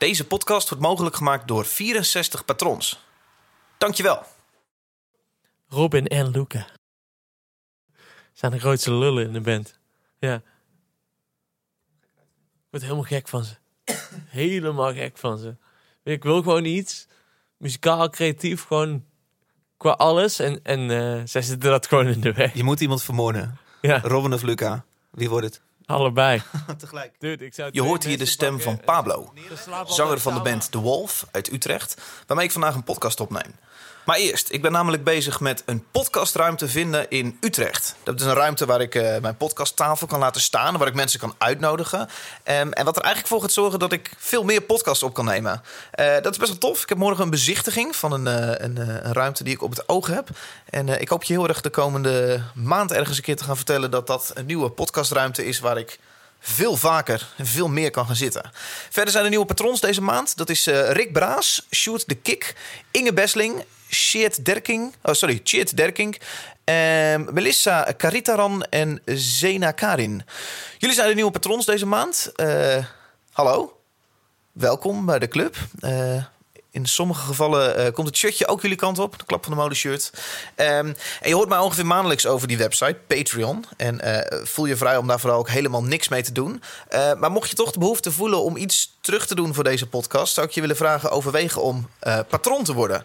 Deze podcast wordt mogelijk gemaakt door 64 patrons. Dankjewel. Robin en Luca. Zijn de grootste lullen in de band. Ja. Ik word helemaal gek van ze. helemaal gek van ze. Ik wil gewoon iets. Muzikaal, creatief, gewoon qua alles. En, en eh, zij zitten dat gewoon in de weg. Je moet iemand vermoorden. Ja, Robin of Luca. Wie wordt het? Allebei. Tegelijk. Dude, ik zou Je hoort hier de stem van Pablo, zanger van de band The Wolf uit Utrecht, waarmee ik vandaag een podcast opneem. Maar eerst, ik ben namelijk bezig met een podcastruimte vinden in Utrecht. Dat is een ruimte waar ik eh, mijn podcasttafel kan laten staan, waar ik mensen kan uitnodigen. Ehm, en wat er eigenlijk voor gaat zorgen dat ik veel meer podcasts op kan nemen. Eh, dat is best wel tof. Ik heb morgen een bezichtiging van een, eh, een, een ruimte die ik op het oog heb. En ik hoop je heel erg de komende maand ergens een keer te gaan vertellen dat dat een nieuwe podcastruimte is waar ik veel vaker en veel meer kan gaan zitten. Verder zijn er nieuwe patrons deze maand. Dat is Rick Braas, Sjoerd de Kik, Inge Besling, Sjeert Derking, oh sorry, Sjeert Derking, ehm, Melissa Karitaran en Zena Karin. Jullie zijn de nieuwe patrons deze maand. Eh, hallo, welkom bij de club. Eh, in sommige gevallen eh, komt het shirtje ook jullie kant op. De klap van de mode shirt. Ehm, en je hoort mij ongeveer maandelijks over die website, Patreon. En eh, voel je vrij om daar vooral ook helemaal niks mee te doen. Eh, maar mocht je toch de behoefte voelen om iets terug te doen voor deze podcast... zou ik je willen vragen overwegen om patron te worden.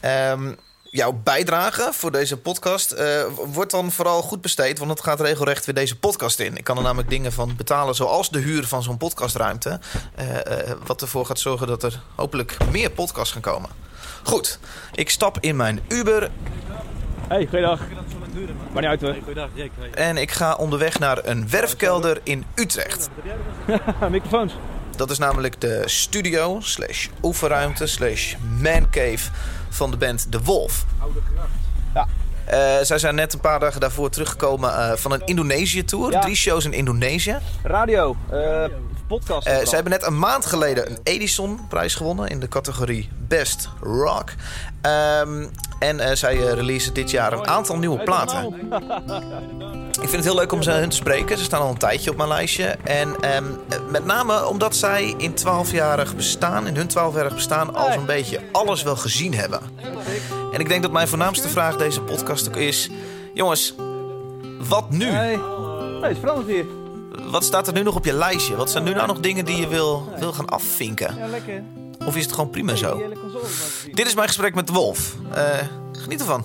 Ehm, jouw bijdrage voor deze podcast eh, wordt dan vooral goed besteed... want het gaat regelrecht weer deze podcast in. Ik kan er namelijk dingen van betalen zoals de huur van zo'n podcastruimte... eh, eh, wat ervoor gaat zorgen dat er hopelijk meer podcasts gaan komen. Goed, ik stap in mijn Uber Hey, goeiedag. Maar niet uit hoor. en ik ga onderweg naar een werfkelder in Utrecht. Microfoons. Dat is namelijk de studio slash oefenruimte slash mancave van de band De Wolf. Ja. Eh, zij zijn net een paar dagen daarvoor teruggekomen eh, van een Indonesië-tour. Ja. Drie shows in Indonesië. Radio. eh podcast. Zij hebben net een maand geleden een Edison-prijs gewonnen in de categorie Best Rock. Ehm, en zij releasen dit jaar een aantal nieuwe platen. Ik vind het heel leuk om ze hun te spreken. Ze staan al een tijdje op mijn lijstje. En ehm, eh, met name omdat zij in 12-jarig bestaan, in hun 12-jarig bestaan, al zo'n beetje alles wel gezien hebben. En ik denk dat mijn voornaamste vraag deze podcast ook is: jongens, wat nu? Hey. Hey, is veranderd hier. Wat staat er nu nog op je lijstje? Wat zijn nu nou nog dingen die je wil, wil gaan afvinken? Ja, lekker. Of is het gewoon prima zo? Dit is mijn gesprek met de Wolf. Eh, geniet ervan.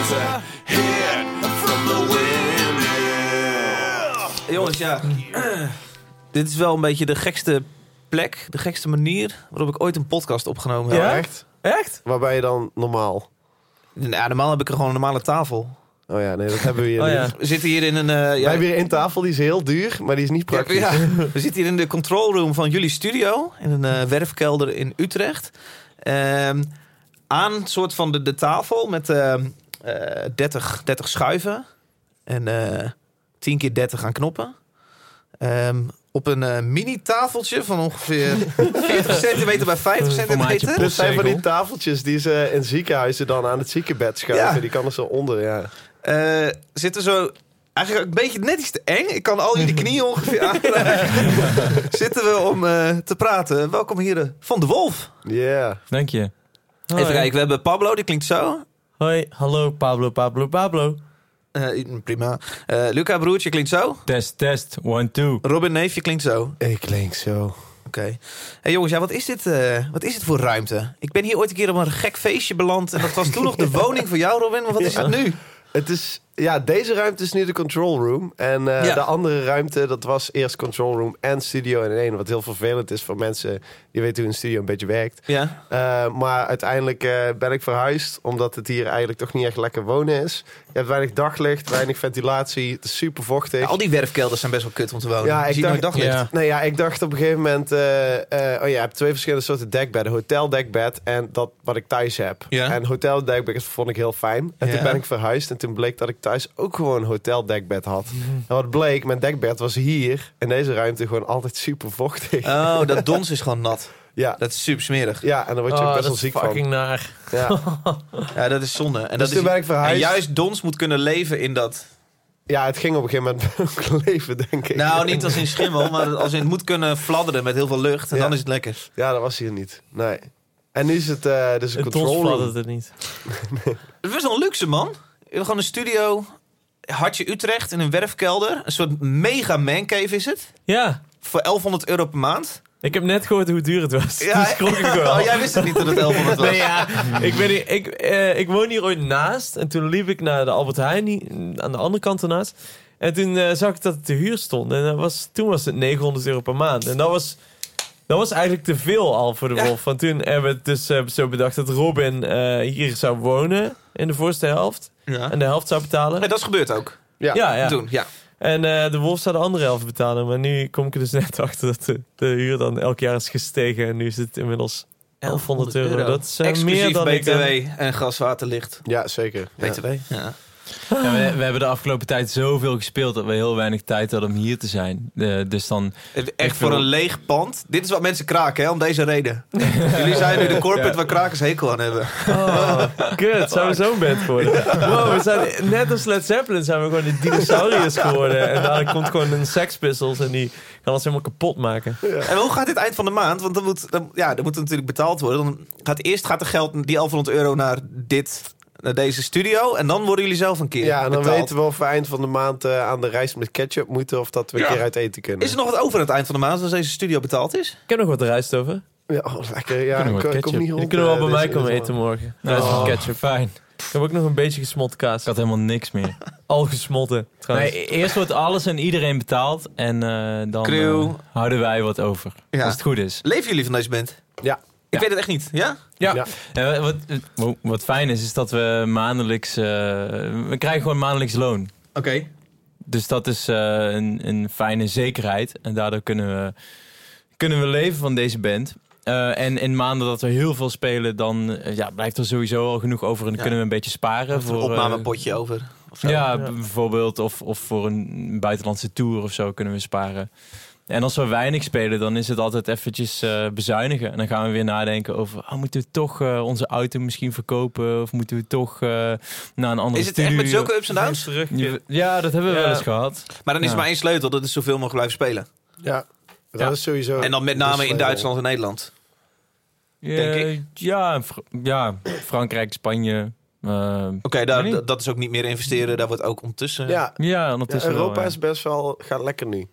is a hit from the Windmill. Jongens, ja. Dit is wel een beetje de gekste plek, de gekste manier waarop ik ooit een podcast opgenomen heb. Ja? Echt? Echt? Waar ben je dan normaal? Ja, normaal heb ik er gewoon een normale tafel. Oh ja, nee, dat hebben we hier Oh ja. We zitten hier in een... eh, Wij ja, hebben hier een tafel, die is heel duur, maar die is niet praktisch. ja. we zitten hier in de control room van jullie studio. In een eh, werfkelder in Utrecht. Ehm, aan soort van de, de tafel met ehm, eh 30, 30 schuiven. En eh 10 keer 30 aan knoppen. Ehm, op een eh, mini-tafeltje van ongeveer 40 centimeter bij 50 centimeter. Dat zijn van die tafeltjes die ze in ziekenhuizen dan aan het ziekenbed schuiven. Ja. Die kan er zo onder, ja. Eh, zitten zo eigenlijk een beetje net iets te eng. Ik kan al jullie knieën ongeveer aanraken. zitten we om eh, te praten. Welkom hier eh, van de Wolf. Ja. Dank je. Even kijken, we hebben Pablo, die klinkt zo. Hoi, hallo Pablo, Pablo, Pablo. Eh, prima. Eh, Luca broertje klinkt zo. Test, test, one, two. Robin neefje klinkt zo. Oké. Ik klink zo. Hey jongens, ja, wat, is dit, eh, wat is dit voor ruimte? Ik ben hier ooit een keer op een gek feestje beland. En dat was toen nog de woning voor jou, Robin. Maar wat is het nu? Het is Ja, deze ruimte is nu de control room. En eh, Ja. de andere ruimte, dat was eerst control room en studio in één. Wat heel vervelend is voor mensen die weten hoe een studio een beetje werkt. Ja. Eh, maar uiteindelijk eh, ben ik verhuisd, omdat het hier eigenlijk toch niet echt lekker wonen is. Je hebt weinig daglicht, weinig ventilatie, het is super vochtig. Ja, al die werfkelders zijn best wel kut om te wonen. Ja, je ik ziet dacht- nooit daglicht. Ja. Nee, ja, ik dacht op een gegeven moment... eh, eh, oh ja, je hebt twee verschillende soorten dekbedden. Hoteldekbed en dat wat ik thuis heb. Ja. En hoteldekbed vond ik heel fijn. En Ja. toen ben ik verhuisd en toen bleek dat ik thuis ook gewoon een hoteldekbed had. En wat bleek, mijn dekbed was hier in deze ruimte gewoon altijd super vochtig. Oh, dat dons is gewoon nat. ja. Dat is super smerig. ja, en daar word je Oh, ook best wel ziek fucking van. naar. Ja. Ja, dat is zonde. En, Dus dat toen is, ben ik verhuisd. en juist dons moet kunnen leven in dat... ja, het ging op een gegeven moment leven, denk ik. Nou, niet als in schimmel, maar als in het moet kunnen fladderen met heel veel lucht. En Ja. dan is het lekker. Ja, dat was hier niet. Nee. En nu is het eh dus een Het control room. het niet. Het wel een luxe, man. Gewoon een studio... Hartje Utrecht in een werfkelder. Een soort mega mancave is het. Ja, Voor 1100 euro per maand. ik heb net gehoord hoe duur het was. Ja, schrok ik wel. Oh, jij wist het niet dat het 1100 was. Nee, ja, ik, ben hier, ik, eh, ik woon hier ooit naast. En toen liep ik naar de Albert Heijn, aan de andere kant ernaast. En toen eh, zag ik dat het te huur stond. En dat was, toen was het 900 euro per maand. En dat was, dat was eigenlijk te veel al voor de Ja. Wolf. Want toen hebben we het dus eh, zo bedacht dat Robin hier zou wonen in de voorste helft. Ja. En de helft zou betalen. Nee, dat is gebeurd ook. Ja. ja, ja. Toen, ja. En eh, de Wolf zou de andere helft betalen. Maar nu kom ik er dus net achter dat de, de huur dan elk jaar is gestegen. En nu is het inmiddels 1100 euro. Dat is eh, meer dan ik... BTW en gaswaterlicht. Ja, zeker. Ja. BTW? Ja. Ja, we, we hebben de afgelopen tijd zoveel gespeeld dat we heel weinig tijd hadden om hier te zijn. De, dus dan. Echt voor wil- een leeg pand. Dit is wat mensen kraken, hè, om deze reden. Jullie zijn nu de corporate waar krakers hekel aan hebben. Oh, kut. Zijn we zo'n band geworden? Wow, we zijn net als Led Zeppelin zijn we gewoon de dinosauriërs geworden. En dadelijk komt gewoon een Sex Pistols en die kan ons helemaal kapot maken. En hoe gaat dit eind van de maand? Want dan moet, dan, ja, dan moet natuurlijk betaald worden. Dan gaat eerst gaat de geld, die 1100 euro naar dit, naar deze studio. En dan worden jullie zelf een keer Ja, en dan betaald. weten we of we eind van de maand eh, aan de reis met ketchup moeten of dat we een keer uit eten kunnen. Is er nog wat over aan het eind van de maand als deze studio betaald is? Ik heb nog wat rijst over. Ja, oh, lekker. Ja, Kunnen we ik, ik kom ketchup? niet rond. Kunnen wel eh, bij mij komen eten morgen. Rijst Oh, met ketchup. Fijn. Ik heb ook nog een beetje gesmolten kaas. Ik had helemaal niks meer. Al gesmolten, trouwens. Nee, eerst wordt alles en iedereen betaald. En eh, dan eh, houden wij wat over. Ja. Als het goed is. Leven jullie van deze band? Ja. Ik weet het echt niet. Ja? ja. Ja. Ja, wat, wat, wat fijn is, is dat we maandelijks... eh, we krijgen gewoon maandelijks loon. Oké. Dus dat is eh, een, een fijne zekerheid. En daardoor kunnen we, kunnen we leven van deze band. Eh, en in maanden dat we heel veel spelen, dan ja, blijft er sowieso al genoeg over. En dan Ja. kunnen we een beetje sparen. Voor een opnamepotje over. Of zo. ja, Ja. bijvoorbeeld. Of, of voor een buitenlandse tour of zo kunnen we sparen. En als we weinig spelen, dan is het altijd eventjes eh, bezuinigen. En dan gaan we weer nadenken over... Oh, moeten we toch eh, onze auto misschien verkopen? Of moeten we toch eh, naar een andere Is het echt met zulke ups en downs? terug. Ja, dat hebben we Ja. wel eens gehad. Maar dan is er Ja. maar één sleutel. Dat is zoveel mogelijk blijven spelen. Ja, dat Ja. is sowieso. En dan met name in. Duitsland en Nederland. Denk ik. Ja, Fr- ja, Frankrijk, Spanje. Oké, daar- dat is ook niet meer investeren. Daar wordt ook ondertussen... Ja, ja, ja, ondertussen wel, Europa ja. is best wel, gaat lekker nu.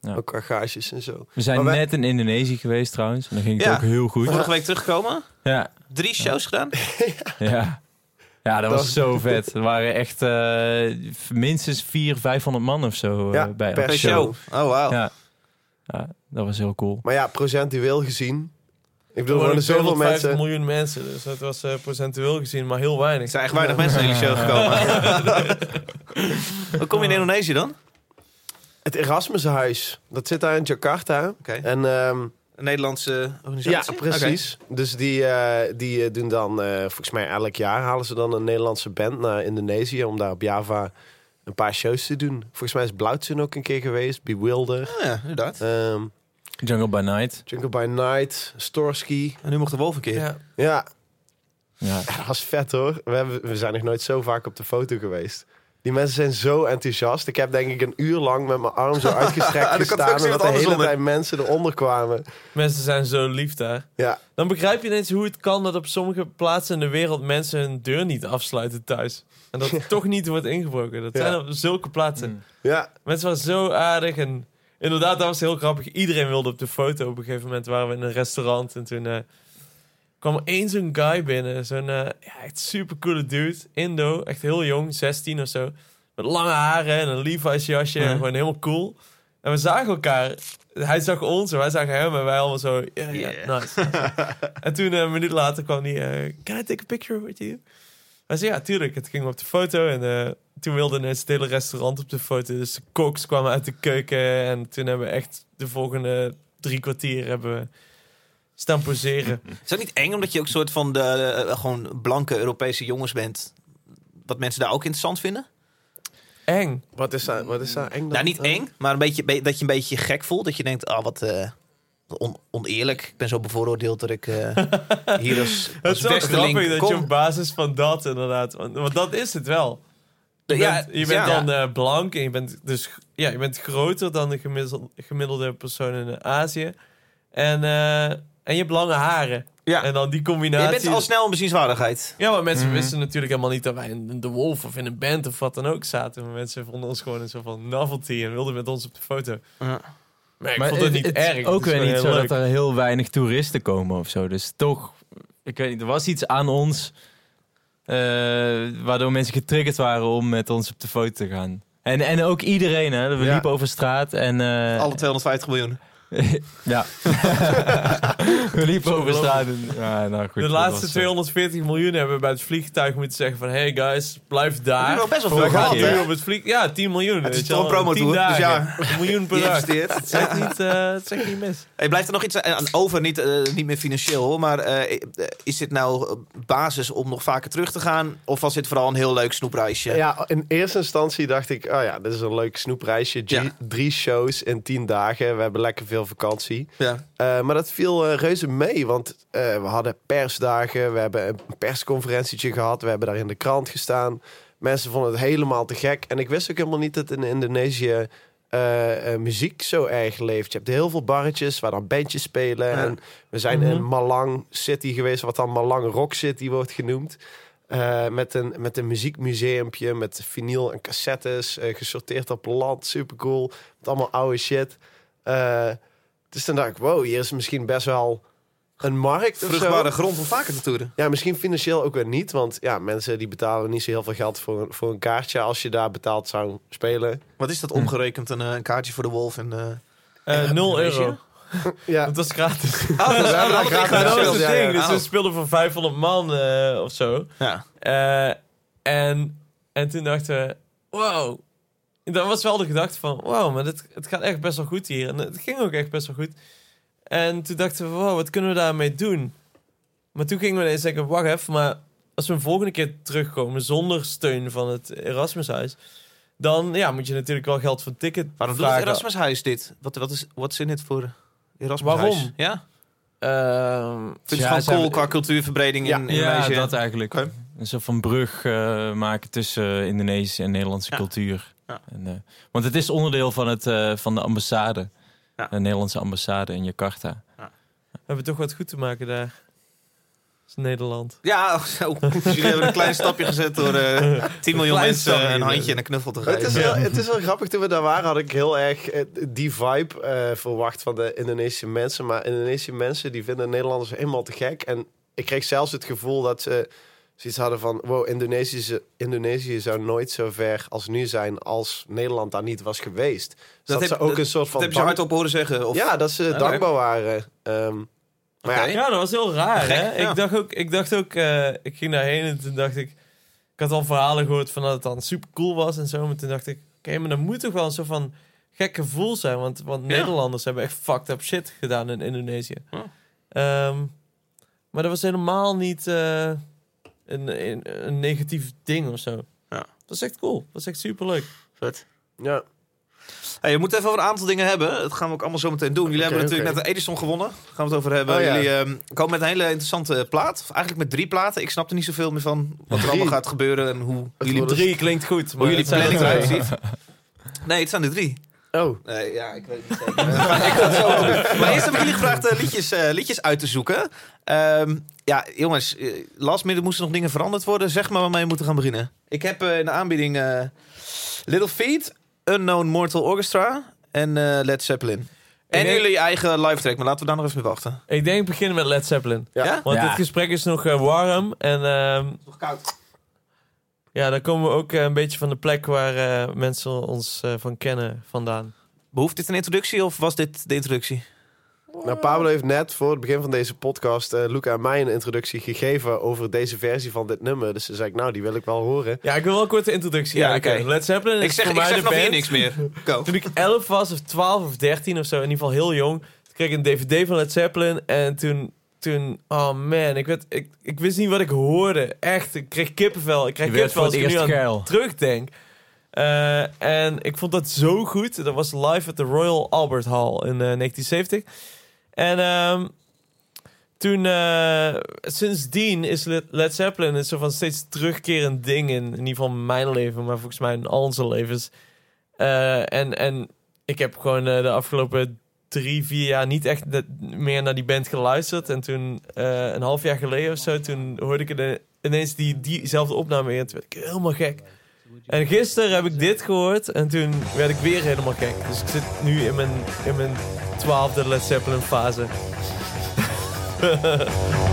Ja. Ook qua gages en zo. We zijn Maar wij- net in Indonesië geweest trouwens. En dan ging het Ja. ook heel goed. Vorige week teruggekomen. Ja, Drie shows gedaan. ja. Ja, dat Dat was zo vet. Er waren echt eh, minstens 400, 500 man of zo eh, Ja, bij per elke Per show. Oh, wauw. Ja. ja, dat was heel cool. Maar ja, procentueel gezien. Ik bedoel, Er zoveel 250 mensen. miljoen mensen. Dus dat was eh, procentueel gezien maar heel weinig. Er zijn echt weinig mensen naar jullie show gekomen. Hoe kom je in Indonesië dan? Het Erasmushuis, dat zit daar in Jakarta. Oké. En ehm, Een Nederlandse ja, organisatie? precies. Dus die, eh, die eh, doen dan, eh, volgens mij elk jaar halen ze dan een Nederlandse band naar Indonesië om daar op Java een paar shows te doen. Volgens mij is Blauwtsen ook een keer geweest, Bewilder, Oké. Ja, inderdaad. ehm Jungle by Night. Jungle by Night, Storsky. En nu mocht de wolf een keer. Ja. Ja, Ja. dat was vet hoor. We, hebben, we zijn nog nooit zo vaak op de foto geweest. Die mensen zijn zo enthousiast. Ik heb denk ik een uur lang met mijn arm zo uitgestrekt gestaan. En dat de hele tijd mensen eronder kwamen. Mensen zijn zo lief daar. Ja, Dan begrijp je ineens hoe het kan dat op sommige plaatsen in de wereld mensen hun deur niet afsluiten thuis. En dat het toch niet wordt ingebroken. Dat Ja. zijn op zulke plaatsen. Mm. ja. Mensen waren zo aardig en inderdaad, dat was heel grappig. Iedereen wilde op de foto. Op een gegeven moment waren we in een restaurant en toen eh, kwam er één zo'n guy binnen. Zo'n eh, ja, echt super coole dude. Indo, echt heel jong, 16 of zo. met lange haren en een Levi's jasje. En gewoon helemaal cool. En we zagen elkaar. Hij zag ons en wij zagen hem. En wij allemaal zo, Yeah. nice. nice. en toen eh, een minuut later kwam hij, eh, can I take a picture with you? Hij zei, ja, tuurlijk. Het ging op de foto. En toen wilde het hele restaurant op de foto. Dus de koks kwamen uit de keuken. En toen hebben we echt de volgende drie kwartier hebben we staan poseren. Is dat niet eng omdat je ook een soort van de eh, gewoon blanke Europese jongens bent? Wat mensen daar ook interessant vinden? Eng. Wat is daar, wat is daar eng dan? Nou, niet eng, maar een beetje, be- dat je een beetje gek voelt. Dat je denkt, ah, wat eh, on- oneerlijk. Ik ben zo bevooroordeeld dat ik eh, hier als, Het is grappig dat je op basis van dat inderdaad... Want, want dat is het wel. Je Ja, bent, je bent ja. dan eh, blank en je bent dus ja, je bent groter dan de gemiddelde, gemiddelde persoon in Azië. En, eh, en je hebt lange haren. Ja. En dan die combinatie. Je bent al snel een bezienswaardigheid. Ja, maar mensen Mhm. wisten natuurlijk helemaal niet dat wij in de Wolf of in een band of wat dan ook zaten. Maar mensen vonden ons gewoon een soort van novelty en wilden met ons op de foto. Ja. Maar ik Maar vond het niet is erg. ook weer niet zo dat er heel weinig toeristen komen of zo. Dus toch, ik weet niet, er was iets aan ons eh, waardoor mensen getriggerd waren om met ons op de foto te gaan. En, en ook iedereen, hè. We Ja. liepen over straat en... eh, Alle 250 miljoen. ja. we liepen over straat en... Ja, nou goed. De laatste was, eh, 240 miljoen hebben we bij het vliegtuig moeten zeggen van... Hey guys, blijf daar. We hebben best wel We veel gaan gehad, hè? op het vlieg... Ja, 10 miljoen. Het is weet je toch een wel. promotour, 10 dus dagen. Een miljoen per dag. Het is echt niet, eh, het niet mis. Hey, blijft er nog iets aan over? Niet, eh, niet meer financieel, hoor, maar eh, is dit nou basis om nog vaker terug te gaan? Of was dit vooral een heel leuk snoepreisje? Ja, in eerste instantie dacht ik, oh ja, dit is een leuk snoepreisje. G- Ja. Drie shows in tien dagen. We hebben lekker veel vakantie. Ja. Eh, maar dat viel eh, reuze mee, want eh, we hadden persdagen. We hebben een persconferentietje gehad. We hebben daar in de krant gestaan. Mensen vonden het helemaal te gek. En ik wist ook helemaal niet dat in Indonesië eh, eh, muziek zo erg leeft. Je hebt heel veel barretjes waar dan bandjes spelen. Ja. En we zijn in Malang City geweest, wat dan Malang Rock City wordt genoemd. Eh, met, een, met een muziekmuseumpje, met vinyl en cassettes, eh, gesorteerd op land. Super cool. Met allemaal oude shit. Dus dan dacht ik, wow, hier is misschien best wel een markt of Vruchtbare zo. grond om vaker te toeren. Ja, misschien financieel ook weer niet. Want ja, mensen die betalen niet zo heel veel geld voor, een- voor een kaartje als je daar betaald zou spelen. Wat is dat omgerekend? Een, eh, een kaartje voor de Wolf en... 0 Indonesië? euro. Ja, Dat was gratis. Oh, dat gratis Ja, dat was Ja, het ja, ding. ja. Dus we speelden voor 500 man eh, of zo. Ja. Eh, en, en toen dachten we, wow. Dat was wel de gedachte van, wow, maar dit, het gaat echt best wel goed hier. En het ging ook echt best wel goed. En toen dachten we, wow, wat kunnen we daarmee doen? Maar toen gingen we ineens zeggen, wacht even, maar als we een volgende keer terugkomen zonder steun van het Erasmushuis, dan ja, moet je natuurlijk wel geld voor ticket Waarom doet het. Erasmushuis dit? Wat, wat is what's in it voor Erasmushuis? Waarom? Ja? Ehm, Vind je Ja, het gewoon cool qua cultuurverbreding in Ja, Ja, Indonesië? dat eigenlijk. Oké. Een soort van brug eh, maken tussen Indonesische en Nederlandse Ja. cultuur. Ja. En, eh, want het is onderdeel van, het, eh, van de ambassade. Ja. De Nederlandse ambassade in Jakarta. we hebben toch wat goed te maken daar. Dat is Nederland. Ja, oh, zo. Dus jullie hebben een klein stapje gezet door eh 10 miljoen mensen een ja. handje en een knuffel te Het geven. is, wel, het is wel grappig. Toen we daar waren, had ik heel erg die vibe eh, verwacht van de Indonesische mensen. Maar Indonesische mensen die vinden Nederlanders helemaal te gek. En ik kreeg zelfs het gevoel dat ze zoiets hadden van... Wow, Indonesië, Indonesië zou nooit zo ver als nu zijn als Nederland daar niet was geweest. Dus dat, heb- ze ook dat- een soort van... Dat heb je hardop horen zeggen? Of... Ja, dat ze dankbaar waren. Ehm, maar ja, Ja, dat was heel raar, Gek, hè? ja. Ik dacht ook, ik, dacht ook eh, ik ging daarheen en toen dacht ik... Ik had al verhalen gehoord van dat het dan super cool was en zo. Maar toen dacht ik, oké, maar dat moet toch wel een soort van gek gevoel zijn. Want, want Ja. Nederlanders hebben echt fucked up shit gedaan in Indonesië. Ja. Ehm, maar dat was helemaal niet eh, een, een, een negatief ding of zo. Ja. Dat is echt cool. Dat is echt super leuk. Vet. ja. Hey, we moeten even over een aantal dingen hebben. Dat gaan we ook allemaal zo meteen doen. Jullie hebben natuurlijk net de Edison gewonnen. Daar gaan we het over hebben. Oh, ja. Jullie ehm, komen met een hele interessante plaat. Of eigenlijk met drie platen. Ik snap er niet zoveel meer van wat er allemaal gaat gebeuren. En hoe jullie, wordt- Drie klinkt goed. Maar hoe jullie het zijn er planning eruit ziet. Nee, het zijn er drie. Oh, Nee, ja, ik weet niet zeker. Maar ik het zo. Maar eerst heb ik jullie gevraagd eh, liedjes, eh, liedjes uit te zoeken. Ehm, ja, jongens, eh, last minute moesten nog dingen veranderd worden. Zeg maar waarmee we moeten gaan beginnen. Ik heb eh, in de aanbieding eh, Little Feet, Unknown Mortal Orchestra en eh, Led Zeppelin. En denk- jullie eigen live track, maar laten we daar nog even mee wachten. Ik denk beginnen met Led Zeppelin. ja. Ja? Want Ja. het gesprek is nog warm. En ehm, Nog koud. Ja, dan komen we ook een beetje van de plek waar eh, mensen ons eh, van kennen vandaan. Behoeft dit een introductie of was dit de introductie? Nou, Pablo heeft net voor het begin van deze podcast eh Luca en mij een introductie gegeven over deze versie van dit nummer. Dus toen zei ik, nou, die wil ik wel horen. Ja, ik wil wel een korte introductie. Ja, oké. Led Zeppelin Ik zeg, voor ik mij zeg nog band. niks meer. Go. Toen ik 11 was, of 12 of 13 of zo, in ieder geval heel jong, toen kreeg ik een DVD van Led Zeppelin. En toen, toen oh man, ik, werd, ik, ik wist niet wat ik hoorde. Echt, ik kreeg kippenvel. Ik werd kippenvel als ik nu aan terugdenk. Eh, en ik vond dat zo goed. Dat was live at de Royal Albert Hall in eh, 1970. En ehm, toen, eh, sindsdien is Led, Zeppelin een soort van steeds terugkerend ding in, in ieder geval mijn leven, maar volgens mij in al onze levens. Eh, en, en ik heb gewoon eh, de afgelopen drie, vier jaar niet echt meer naar die band geluisterd. En toen, een half jaar geleden of zo, toen hoorde ik ine- ineens die, diezelfde opname weer. En toen werd ik helemaal gek. En gisteren heb ik dit gehoord en toen werd ik weer helemaal gek. Dus ik zit nu in mijn, in mijn twaalfde Led Zeppelin fase.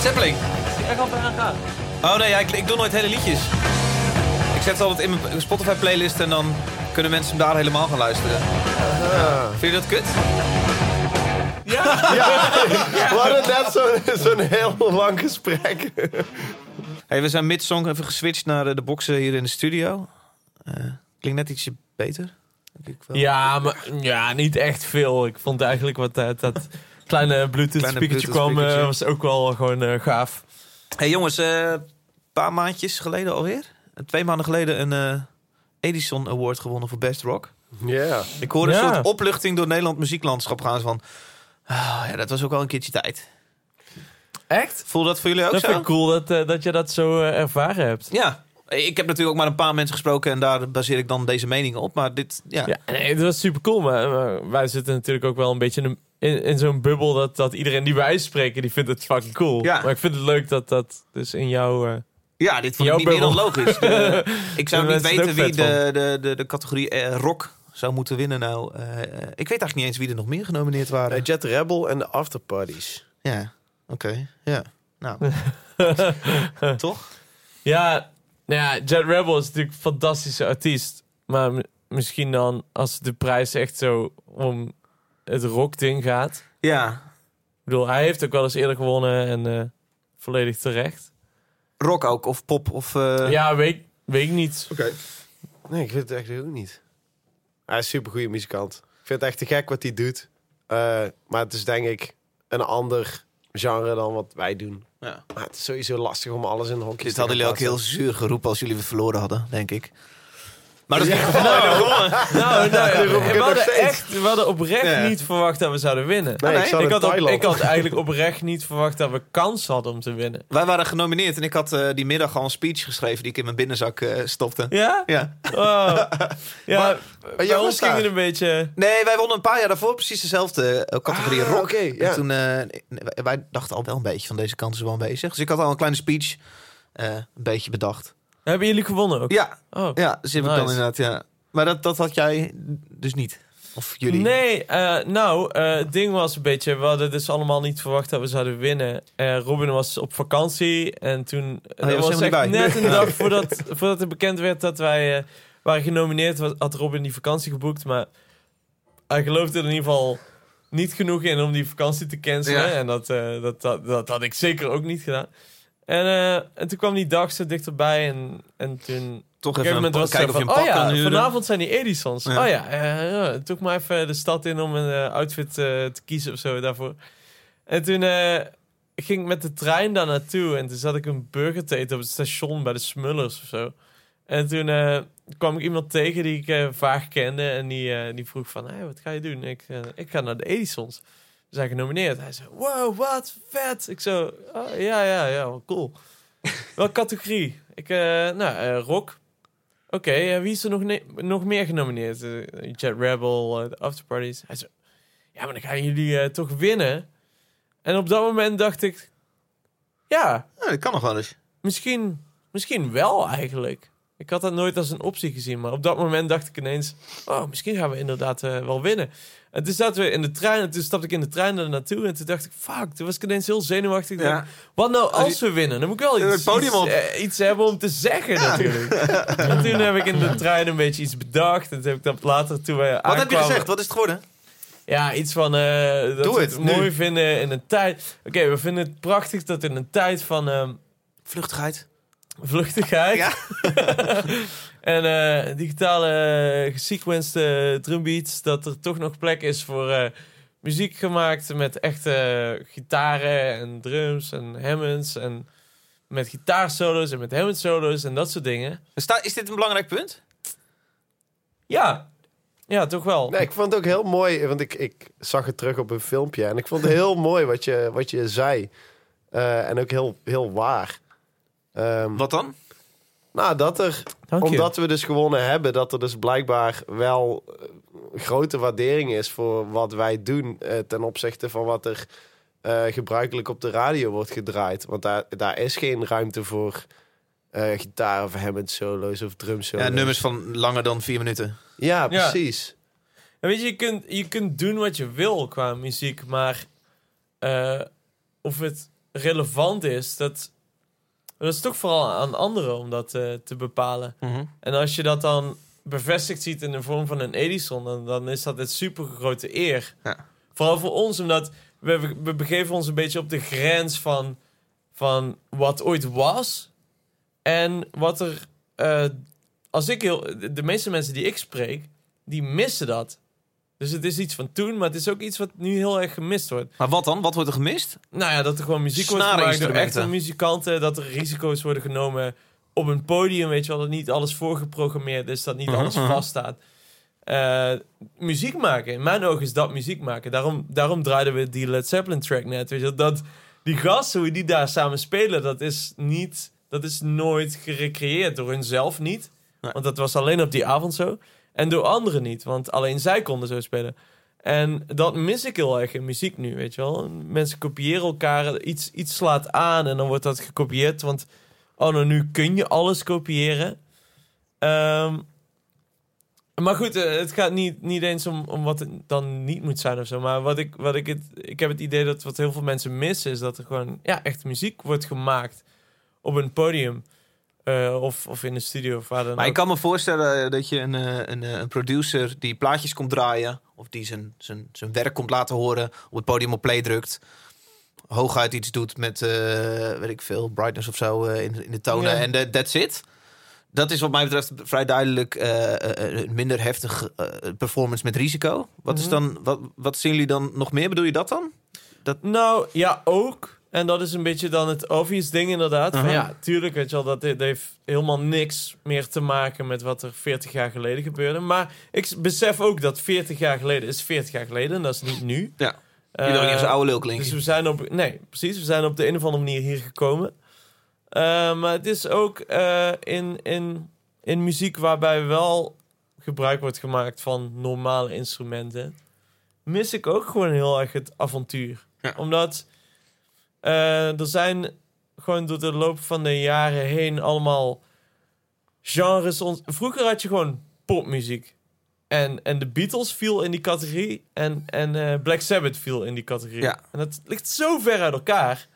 Het Zeppelin. Echt al bijna gaan. Oh nee, ja, ik, ik doe nooit hele liedjes. Ik zet het altijd in mijn Spotify playlist en dan kunnen mensen daar helemaal gaan luisteren. Vind je dat kut? We hadden net zo'n heel lang gesprek. Hey, we zijn mid-song even geswitcht naar eh, de boxen hier in de studio. Eh, klinkt net ietsje beter. Denk ik wel. Ja, maar ja, niet echt veel. Ik vond eigenlijk wat eh, dat kleine Bluetooth Kleine speakertje Bluetooth kwam, eh, speakertje. was ook wel gewoon eh, gaaf. Hey jongens, eh, een paar maandjes geleden alweer. Twee maanden geleden een eh, Edison Award gewonnen voor Best Rock. Ja. Ik hoorde een Ja. soort opluchting door Nederland muzieklandschap gaan. Van, ah, ja, dat was ook wel een keertje tijd. Echt? Voel dat voor jullie ook Dat zo? vind ik cool dat, dat je dat zo ervaren hebt. Ja, Ik heb natuurlijk ook maar een paar mensen gesproken en daar baseer ik dan deze meningen op. Maar dit, ja. Ja, nee, het was super cool. Maar, maar wij zitten natuurlijk ook wel een beetje in, in, in zo'n bubbel dat, dat iedereen die wij spreken, die vindt het fucking cool. Ja. Maar ik vind het leuk dat dat dus in jouw... eh, Ja, dit vond ik Jouw niet meer dan logisch. De- ik zou De niet weten wie de, de, de, de categorie eh, rock zou moeten winnen nou. Eh, ik weet eigenlijk niet eens wie er nog meer genomineerd waren. Jet Rebel en de Afterparties. Ja, oké. Ja. Nou, toch? Ja, nou ja, Jet Rebel is natuurlijk een fantastische artiest. Maar m- misschien dan als de prijs echt zo om het rockding gaat. Ja. Ik bedoel, hij heeft ook wel eens eerder gewonnen en eh, volledig terecht. Rock ook, of pop, of... eh, ja, weet, weet ik niet. Oké. Nee, ik vind het echt ook niet. Hij is een supergoeie muzikant. Ik vind het echt te gek wat hij doet. Eh, maar het is denk ik een ander genre dan wat wij doen. Ja. Maar het is sowieso lastig om alles in hokjes Dit te hadden jullie ook heel zuur geroepen als jullie weer verloren hadden, denk ik. Maar dat is niet Nou, nou, roep ik we, het nog hadden echt, we hadden oprecht Ja. niet verwacht dat we zouden winnen. Nee, nee? ik zat ik, in had op- ik had eigenlijk oprecht niet verwacht dat we kans hadden om te winnen. Wij waren genomineerd en ik had eh, die middag al een speech geschreven die ik in mijn binnenzak eh, stopte. Ja? Ja. Oh. Ja, bij jij ons was ging het een beetje... Nee, wij wonnen een paar jaar daarvoor precies dezelfde eh, categorie Ah, rock. oké, En ja. toen, eh, wij- dachten al wel een beetje van deze kant is wel bezig. Dus ik had al een kleine speech eh, een beetje bedacht. Hebben jullie gewonnen ook? Ja, Oh. ja dus ik dan Nice. inderdaad, ja. Maar dat, dat had jij dus niet. Of jullie. Nee, eh, nou, eh, het ding was een beetje... We hadden dus allemaal niet verwacht dat we zouden winnen. Eh, Robin was op vakantie en toen... Oh, was was echt bij. net een dag voordat, voordat het bekend werd dat wij waren genomineerd... had Robin die vakantie geboekt, maar... Hij geloofde er in ieder geval niet genoeg in om die vakantie te cancelen. Ja. En dat, dat, dat, dat had ik zeker ook niet gedaan. En, eh, en toen kwam die dag zo dichterbij en, en toen... Toch even een, was kijken of je een pak oh kan ja, huren. vanavond zijn die Edisons. Ja. Oh ja, ja, toen maar even de stad in om een eh, outfit eh, te kiezen of zo daarvoor. En toen ging ik met de trein daar naartoe en toen zat ik een burger te eten op het station bij de Smullers of zo. En toen kwam ik iemand tegen die ik vaag kende en die, die vroeg van, hey, wat ga je doen? Ik, ik ga naar de Edisons. Zijn genomineerd. Hij zei, wow, wat vet. Ik zo, oh, ja, ja, ja, wel cool. Welke categorie? Ik, eh, nou, eh, rock. Oké, eh, wie is er nog, nog meer genomineerd? Jet Rebel, de Afterparties. Hij zei, ja, maar dan gaan jullie toch winnen. En op dat moment dacht ik, ja, Ja, dat kan nog wel eens. misschien, misschien wel eigenlijk. Ik had dat nooit als een optie gezien, maar op dat moment dacht ik ineens, oh, misschien gaan we inderdaad eh, wel winnen. En toen zaten we in de trein en toen stapte ik in de trein er naartoe en toen dacht ik, fuck, toen was ik ineens heel zenuwachtig. Wat nou als we winnen? Dan moet ik wel Het iets, podium iets, eh, iets hebben om te zeggen natuurlijk. En toen heb ik in de trein een beetje iets bedacht. En toen heb ik dat later toen wij Wat heb je gezegd? Wat is het geworden? Ja, iets van eh, dat Doe we het, mooi vinden in een tijd... Oké, we vinden het prachtig dat in een tijd van ehm, Vluchtigheid. Vluchtigheid... Ja. en eh, digitale uh, gesequenced eh, drumbeats... dat er toch nog plek is voor eh, muziek gemaakt met echte gitaren en drums en Hammonds... en met gitaarsolo's en met Hammond solo's en dat soort dingen. Is dit een belangrijk punt? Ja, ja toch wel. Nee, ik vond het ook heel mooi, want ik, ik zag het terug op een filmpje. En ik vond het heel mooi wat je, wat je zei. Eh, en ook heel, heel waar. Ehm, Wat dan? nou, dat er, Dank je. omdat we dus gewonnen hebben, dat er dus blijkbaar wel eh, grote waardering is voor wat wij doen. eh, ten opzichte van wat er eh, gebruikelijk op de radio wordt gedraaid. Want daar, daar is geen ruimte voor eh, gitaar of Hammond solo's of drum solo's. Ja, nummers van langer dan vier minuten. Ja, Ja. precies. Ja, weet je, je kunt, je kunt doen wat je wil qua muziek, maar eh, of het relevant is, dat, dat is toch vooral aan anderen om dat eh, te bepalen. En als je dat dan bevestigd ziet in de vorm van een Edison, dan, dan is dat een super grote eer. Ja. Vooral voor ons, omdat we, we begeven ons een beetje op de grens van, van wat ooit was en wat er. eh, als ik heel, de meeste mensen die ik spreek, die missen dat. Dus het is iets van toen, maar het is ook iets wat nu heel erg gemist wordt. Maar wat dan? Wat wordt er gemist? Nou ja, dat er gewoon muziek wordt gemaakt door echte muzikanten. Dat er risico's worden genomen op een podium, weet je wel. Dat niet alles voorgeprogrammeerd is, dat niet alles Mhm. vaststaat. Eh, muziek maken, in mijn ogen is dat muziek maken. Daarom, daarom draaiden we die Led Zeppelin track net. Weet je, wel. dat die gasten, hoe die daar samen spelen, dat is niet Dat is nooit gerecreëerd door hunzelf niet. Nee. Want dat was alleen op die avond zo. En door anderen niet, want alleen zij konden zo spelen. En dat mis ik heel erg in muziek nu, weet je wel. Mensen kopiëren elkaar, iets, iets slaat aan en dan wordt dat gekopieerd. Want, oh nou, nu kun je alles kopiëren. Ehm, maar goed, eh, het gaat niet, niet eens om, om wat het dan niet moet zijn of zo. Maar wat ik, wat ik, het, ik heb het idee dat wat heel veel mensen missen... is dat er gewoon ja, echt muziek wordt gemaakt op een podium. Eh, of, of in een studio of waar dan Maar ik kan me voorstellen dat je een, eh, een, eh, een producer die plaatjes komt draaien... of die zijn, zijn, zijn werk komt laten horen, op het podium op play drukt... hooguit iets doet met, eh, weet ik veel, brightness of zo in, in de tonen en de- that's it. Dat is wat mij betreft vrij duidelijk een minder heftig performance met risico. Wat, is Mhm. dan, wat, wat zien jullie dan nog meer? Bedoel je dat dan? Nou, ja, ook. En dat is een beetje dan het obvious ding inderdaad. Van, ja, tuurlijk, weet je wel, dat, dat heeft helemaal niks meer te maken met wat er 40 jaar geleden gebeurde. Maar ik besef ook dat 40 jaar geleden is 40 jaar geleden en dat is niet nu. Ja. Je wil ook niet als een oude lul klinken. Dus we zijn op, nee, precies, we zijn op de een of andere manier hier gekomen. Eh, maar het is ook eh, in, in, in muziek waarbij wel gebruik wordt gemaakt van normale instrumenten, mis ik ook gewoon heel erg het avontuur. Ja. Omdat eh, er zijn gewoon door de loop van de jaren heen allemaal genres. Vroeger had je gewoon popmuziek. En, en de Beatles viel in die categorie. En, en eh, Black Sabbath viel in die categorie. Ja. En dat ligt zo ver uit elkaar.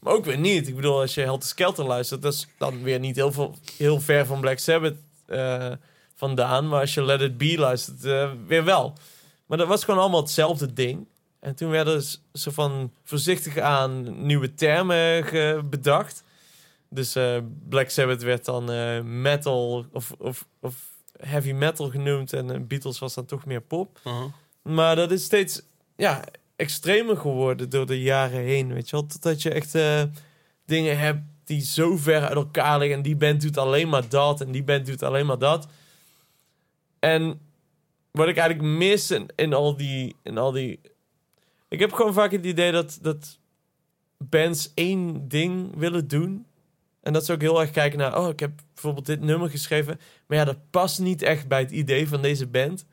Maar ook weer niet. Ik bedoel, als je Helter Skelter luistert... dat is dan weer niet heel, veel, heel ver van Black Sabbath eh, vandaan. Maar als je Let It Be luistert, eh, weer wel. Maar dat was gewoon allemaal hetzelfde ding. En toen werden zo van voorzichtig aan nieuwe termen bedacht. Dus eh, Black Sabbath werd dan eh, metal of, of, of heavy metal genoemd. En eh, Beatles was dan toch meer pop. Uh-huh. Maar dat is steeds ja, extremer geworden door de jaren heen. Weet je wel? Totdat je echt dingen hebt die zo ver uit elkaar liggen. En die band doet alleen maar dat. En die band doet alleen maar dat. En wat ik eigenlijk mis in, in, al, die, in al die... Ik heb gewoon vaak het idee dat, dat bands één ding willen doen. En dat ze ook heel erg kijken naar... Oh, ik heb bijvoorbeeld dit nummer geschreven. Maar ja, dat past niet echt bij het idee van deze band.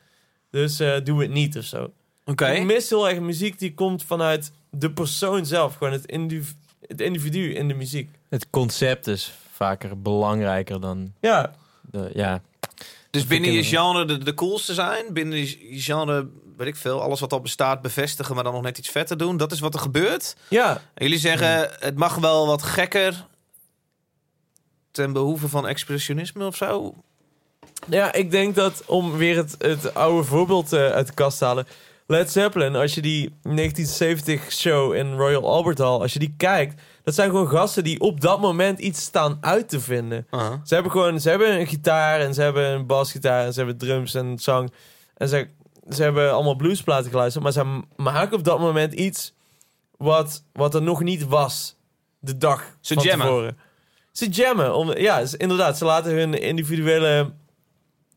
Dus eh doe het niet of zo. Oké. Ik mis heel erg muziek die komt vanuit de persoon zelf. Gewoon het, indiv- het individu in de muziek. Het concept is vaker belangrijker dan Ja, de, ja. Dus binnen je genre de, de coolste zijn, binnen je genre, weet ik veel, alles wat al bestaat bevestigen, maar dan nog net iets vetter doen. Dat is wat er gebeurt. ja. En jullie zeggen, het mag wel wat gekker ten behoeve van expressionisme of zo. Ja, ik denk dat om weer het, het oude voorbeeld eh, uit de kast te halen. Led Zeppelin, als je die 1970 show in Royal Albert Hall, als je die kijkt, dat zijn gewoon gasten die op dat moment iets staan uit te vinden. Ze hebben gewoon, ze hebben een gitaar en ze hebben een basgitaar en ze hebben drums en zang. En ze, ze hebben allemaal bluesplaten geluisterd, maar ze maken op dat moment iets wat, wat er nog niet was de dag Ze van jammen. tevoren. Ze jammen. Om, ja, ze- inderdaad. Ze laten hun individuele...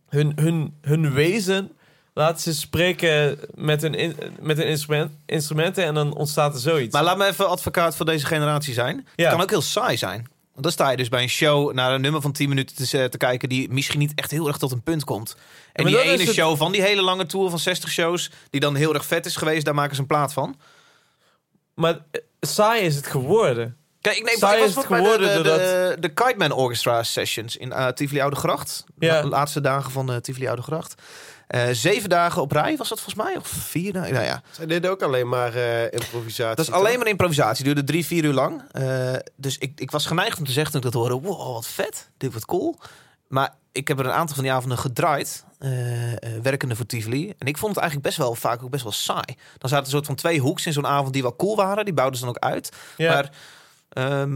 Hun, hun, hun wezen... Laten ze spreken met hun, in- met hun instrument, instrumenten... en dan ontstaat er zoiets. Maar laat me even advocaat van deze generatie zijn. Ja. Het kan ook heel saai zijn. Want dan sta je dus bij een show naar een nummer van 10 minuten te, te kijken... die misschien niet echt heel erg tot een punt komt. En die ene het- show van die hele lange tour van 60 shows... die dan heel erg vet is geweest, daar maken ze een plaat van. Maar eh, saai is het geworden. Kijk, ik neem Saai ik was is het bij de, de, geworden de, de Kite Man Orchestra Sessions in uh, Tivoli Oude Gracht. Ja. De laatste dagen van de Tivoli Oude Gracht. Eh, zeven dagen op rij was dat volgens mij, of vier dagen. Nou ja, Zij deden ook alleen maar eh, improvisatie. dat is alleen maar improvisatie. Duurde drie, vier uur lang. Eh, dus ik, ik was geneigd om te zeggen toen ik dat hoorde... Wow, wat vet. Dit wordt cool. Maar ik heb er een aantal van die avonden gedraaid. werkende voor Tivoli. En ik vond het eigenlijk best wel vaak ook best wel saai. Dan zaten er soort van twee hoeks in zo'n avond die wel cool waren. Die bouwden ze dan ook uit. Ja. Maar, ehm,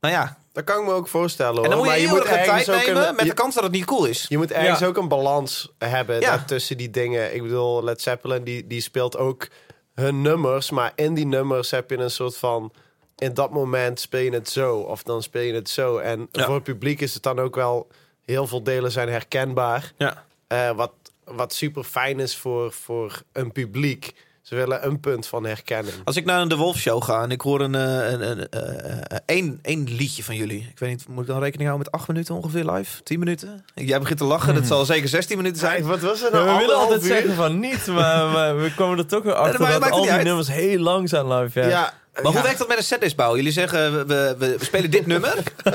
nou ja. Dat kan ik me ook voorstellen hoor. En dan moet je maar heel moet tijd nemen een- met je, de kans dat het niet cool is. je moet ergens Ja. ook een balans hebben Ja. tussen die dingen. Ik bedoel, Led Zeppelin die, die speelt ook hun nummers. Maar in die nummers heb je een soort van... In dat moment speel je het zo. Of dan speel je het zo. En Ja. voor het publiek is het dan ook wel... Heel veel delen zijn herkenbaar. Ja. Eh, wat, wat super fijn is voor, voor een publiek. Ze willen een punt van herkenning. Als ik naar een De Wolf show ga en ik hoor een, eh, een, een, eh, eh, één, één liedje van jullie. Ik weet niet, moet ik dan rekening houden met acht minuten ongeveer live? 10 minuten? Jij begint te lachen, dat zal zeker 16 minuten zijn. Wat was er Ja, nou? we willen altijd zeggen van niet, maar, maar we komen er toch weer achter dat maakt al die uit. nummers heel lang zijn live. Ja. Ja, Maar ja. hoe werkt dat met een setlist bouwen? Jullie zeggen, we, we, we spelen dit nummer.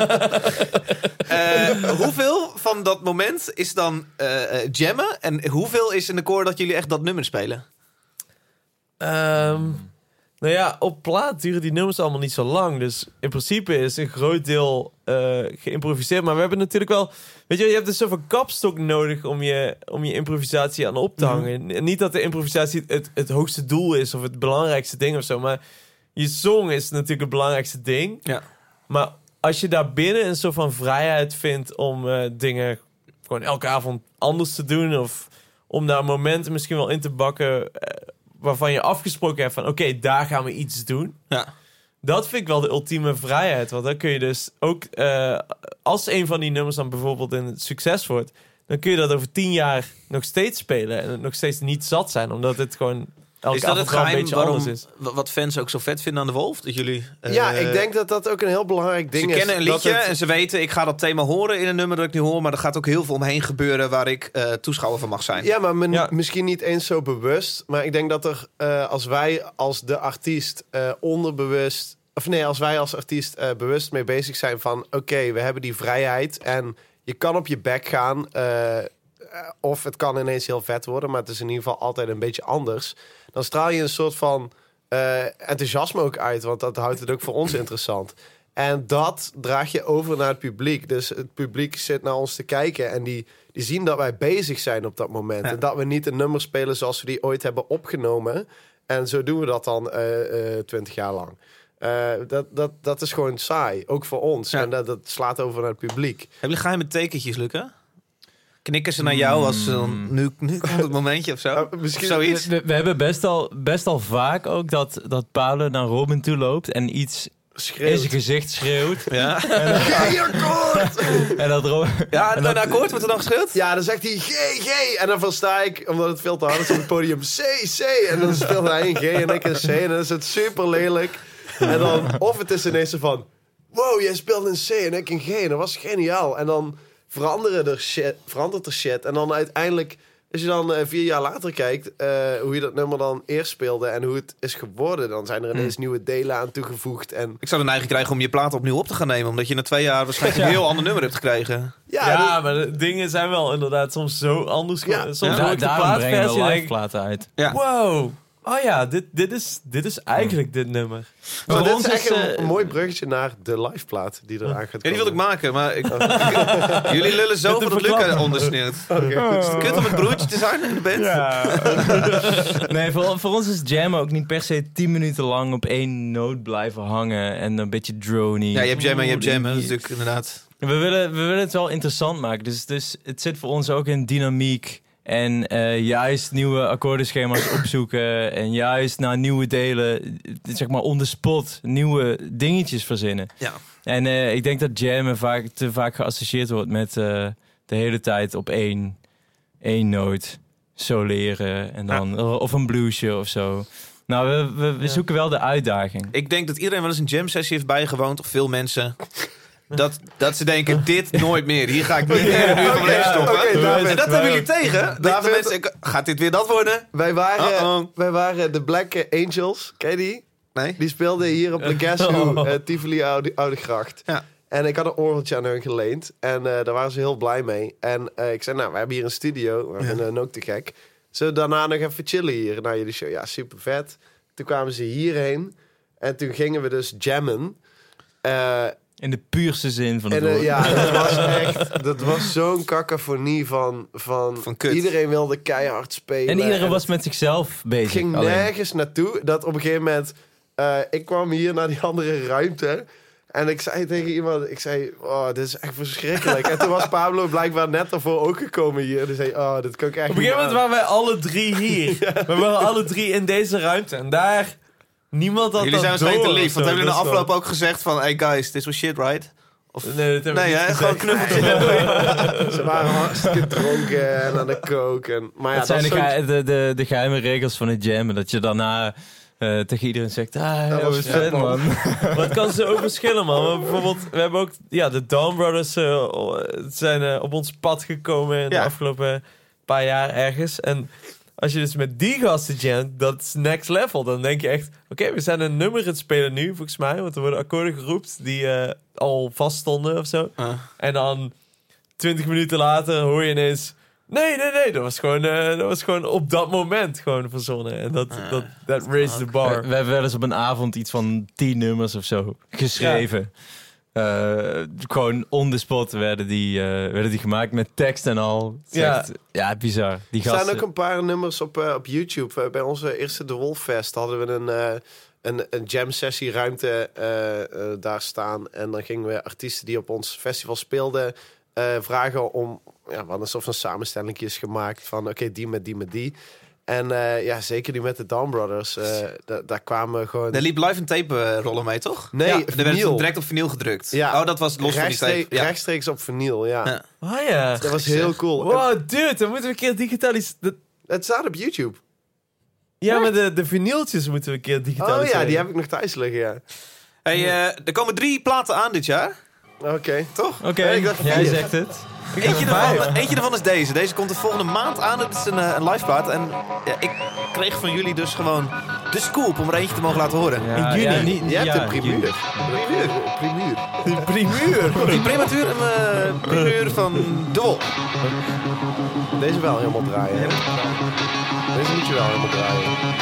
Eh, hoeveel van dat moment is dan eh, eh, jammen? En hoeveel is in de koor dat jullie echt dat nummer spelen? Ehm, nou ja, op plaat duren die nummers allemaal niet zo lang. Dus in principe is een groot deel eh, geïmproviseerd. Maar we hebben natuurlijk wel... Weet je, je hebt dus zoveel kapstok nodig om je, om je improvisatie aan op te Mhm. hangen. En Niet dat de improvisatie het, het hoogste doel is of het belangrijkste ding of zo. Maar je song is natuurlijk het belangrijkste ding. Ja. Maar als je daar binnen een soort van vrijheid vindt om eh, dingen gewoon elke avond anders te doen. Of om daar momenten misschien wel in te bakken eh, waarvan je afgesproken hebt van oké, daar gaan we iets doen. Ja. Dat vind ik wel de ultieme vrijheid. Want dan kun je dus ook, eh, als een van die nummers dan bijvoorbeeld een succes wordt, dan kun je dat over tien jaar nog steeds spelen en nog steeds niet zat zijn, omdat het gewoon elke Is dat het geheim waarom, is. wa- wat fans ook zo vet vinden aan de Wolf? Dat jullie... eh, ja, ik denk dat dat ook een heel belangrijk ding Ze is. kennen een dat liedje het- en ze weten, ik ga dat thema horen in een nummer dat ik nu hoor, maar er gaat ook heel veel omheen gebeuren waar ik eh, toeschouwer van mag zijn. Ja, maar men- Ja. misschien niet eens zo bewust. Maar ik denk dat er, eh, als wij als de artiest eh, onderbewust... Of nee, als wij als artiest eh, bewust mee bezig zijn van... Oké, we hebben die vrijheid en je kan op je bek gaan. eh, eh, of het kan ineens heel vet worden, maar het is in ieder geval altijd een beetje anders. Dan straal je een soort van eh, enthousiasme ook uit, want dat houdt het ook voor ons interessant. En dat draag je over naar het publiek. Dus het publiek zit naar ons te kijken en die, die zien dat wij bezig zijn op dat moment. Ja. En dat we niet een nummer spelen zoals we die ooit hebben opgenomen. En zo doen we dat dan twintig jaar lang. Eh, dat, dat, dat is gewoon saai, ook voor ons. Ja. En dat, dat slaat over naar het publiek. Hebben jullie geheime tekentjes, Luca? Knikken ze naar jou als ze dan, nu, nu komt het momentje of zo? Oh, misschien- Of zoiets? We, we hebben best al, best al vaak ook dat, dat Paolo naar Robin toe loopt en iets in Schreeuwt. zijn gezicht schreeuwt. Ja, en dat Robin... ja En en dat- akkoord wordt er dan geschud? Ja, dan zegt hij G, G. En dan versta ik, omdat het veel te hard is op het podium, C, C. En dan speelt hij een G en ik een C. En dan is het super lelijk. En dan, of het is ineens van, wow, jij speelt een C en ik een G. En dat was geniaal. En dan veranderen er shit, verandert er shit. En dan uiteindelijk, als je dan eh, vier jaar later kijkt, eh, hoe je dat nummer dan eerst speelde en hoe het is geworden, dan zijn er ineens nieuwe delen aan toegevoegd. En Ik zou de neiging krijgen om je plaat opnieuw op te gaan nemen, omdat je na twee jaar waarschijnlijk een heel ander nummer hebt gekregen. ja, maar de dingen zijn wel inderdaad soms zo anders. Ja. Soms Ja. hoor Da ik de daarom brengen we live platen uit. Ja. wow, oh ja, dit, dit, is, dit is eigenlijk dit nummer. maar Voor dit ons is echt een, eh, een mooi bruggetje naar de liveplaat die eraan gaat Ja, die wil ik komen. maken, maar ik, jullie lullen zo Met voor een dat Luca verklapper. Is het kut om het broertje te zijn in de band? Nee, voor, voor ons is jam ook niet per se 10 minuten lang op één noot blijven hangen en een beetje drony. Ja, je hebt jam en je hebt jam, hè. dat is natuurlijk inderdaad... We willen, we willen het wel interessant maken. Dus, dus het zit voor ons ook in dynamiek. En eh, juist nieuwe akkoordenschema's opzoeken. En juist naar nieuwe delen, zeg maar on the spot, nieuwe dingetjes verzinnen. Ja. En eh, ik denk dat jammen vaak, te vaak geassocieerd wordt met eh, de hele tijd op één, één noot soleren. En dan, Of een bluesje of zo. Nou, we, we, we Ja. zoeken wel de uitdaging. Ik denk dat iedereen wel eens een jam sessie heeft bijgewoond, of veel mensen. Dat, dat ze denken, dit nooit meer. Hier ga ik niet meer een uur van mijn leven stoppen. oké, David. en dat hebben jullie tegen. Dat de David. mensen gaat dit weer dat worden? Wij waren, Uh-oh. wij waren de Black Angels, ken je die? Nee? Die speelden hier op de Guess Who, eh, Tivoli Oude, Oude Gracht. Ja. En ik had een orgeltje aan hun geleend. En eh, daar waren ze heel blij mee. En eh, ik zei, nou, we hebben hier een studio. We vinden hen ook te gek. Zullen we daarna nog even chillen hier na jullie show? Ja, super vet. Toen kwamen ze hierheen. En toen gingen we dus jammen. Eh, In de puurste zin van het en eh, woord. ja, dat was echt... Dat was zo'n cacophonie van, van... Van kut. Iedereen wilde keihard spelen. En iedereen was met zichzelf bezig. het ging alleen. nergens naartoe. Dat op een gegeven moment... eh, ik kwam hier naar die andere ruimte... En ik zei tegen iemand, ik zei, oh, dit is echt verschrikkelijk. en toen was Pablo blijkbaar net daarvoor ook gekomen hier. En die zei, oh, dit kan ik echt Op een gegeven moment waren wij alle drie hier. We waren alle drie in deze ruimte. En daar, niemand had Jullie dat zijn waarschijnlijk te lief. Want hebben jullie in de afloop ook gezegd van... Hey guys, this was shit, right? Of... Nee, dat heb ik Nee, niet hè? gezegd. gewoon knuffeltje. Ze waren hartstikke dronken en aan de coke. En, maar ja, dat zijn de, de, de, de geheime regels van het jammen. Dat je daarna eh, tegen iedereen zegt... Ah, dat was was vet, vet, man." het kan zo ook verschillen, man. Maar bijvoorbeeld, we hebben ook... Ja, de Dawn Brothers eh, zijn eh, op ons pad gekomen in Ja. de afgelopen paar jaar ergens. En als je dus met die gasten jamt, dat is next level. Dan denk je echt, oké, we zijn een nummer aan het spelen nu, volgens mij. Want er worden akkoorden geroept die eh, al vast stonden of zo. Ah. En dan 20 minuten later hoor je ineens... Nee, nee, nee, dat was gewoon, eh, dat was gewoon op dat moment gewoon verzonnen. En dat, Ah. dat, dat raised the bar. We, we hebben wel eens op een avond iets van tien nummers of zo geschreven. Eh, gewoon on the spot werden die, eh, werden die gemaakt met tekst en al. Is Ja. ja, bizar. Die Er staan gasten. ook een paar nummers op, eh, op YouTube. Bij onze eerste The Wolf Fest hadden we een, eh, een, een jam sessie ruimte daar staan. En dan gingen we artiesten die op ons festival speelden eh, vragen om... Ja, we hadden een soort van samenstellingjes gemaakt van oké, die met die met die. En eh, ja, zeker die met de Dawn Brothers. eh, da- daar kwamen gewoon... Er liep live een tape eh, rollen mee, toch? Nee, ja, er werd direct op vinyl gedrukt. Ja. Oh, dat was los van die tape. Ja. rechtstreeks op vinyl, ja. Ja. Oh ja. Dat was heel cool. Wow, dude, dan moeten we een keer digitaliseren. Het staat op YouTube. Ja, maar de, de vinyltjes moeten we een keer Oh digitaliseren. ja, die heb ik nog thuis liggen, ja. Hey, eh, er komen drie platen aan dit jaar, Oké. toch? Oké, jij zegt het. Eentje ervan, eentje ervan is deze. Deze komt de volgende maand aan. Het is een, eh, een live plaat. En ja, ik kreeg van jullie dus gewoon de scoop om er eentje te mogen laten horen. Ja, In juni. ja, niet- Je hebt ja, een primuur. juni. Primuur. Primuur. Primuur. Die prematuur en uh, primeur van De Wolf. Deze wel helemaal draaien. hè? Deze moet je wel helemaal draaien.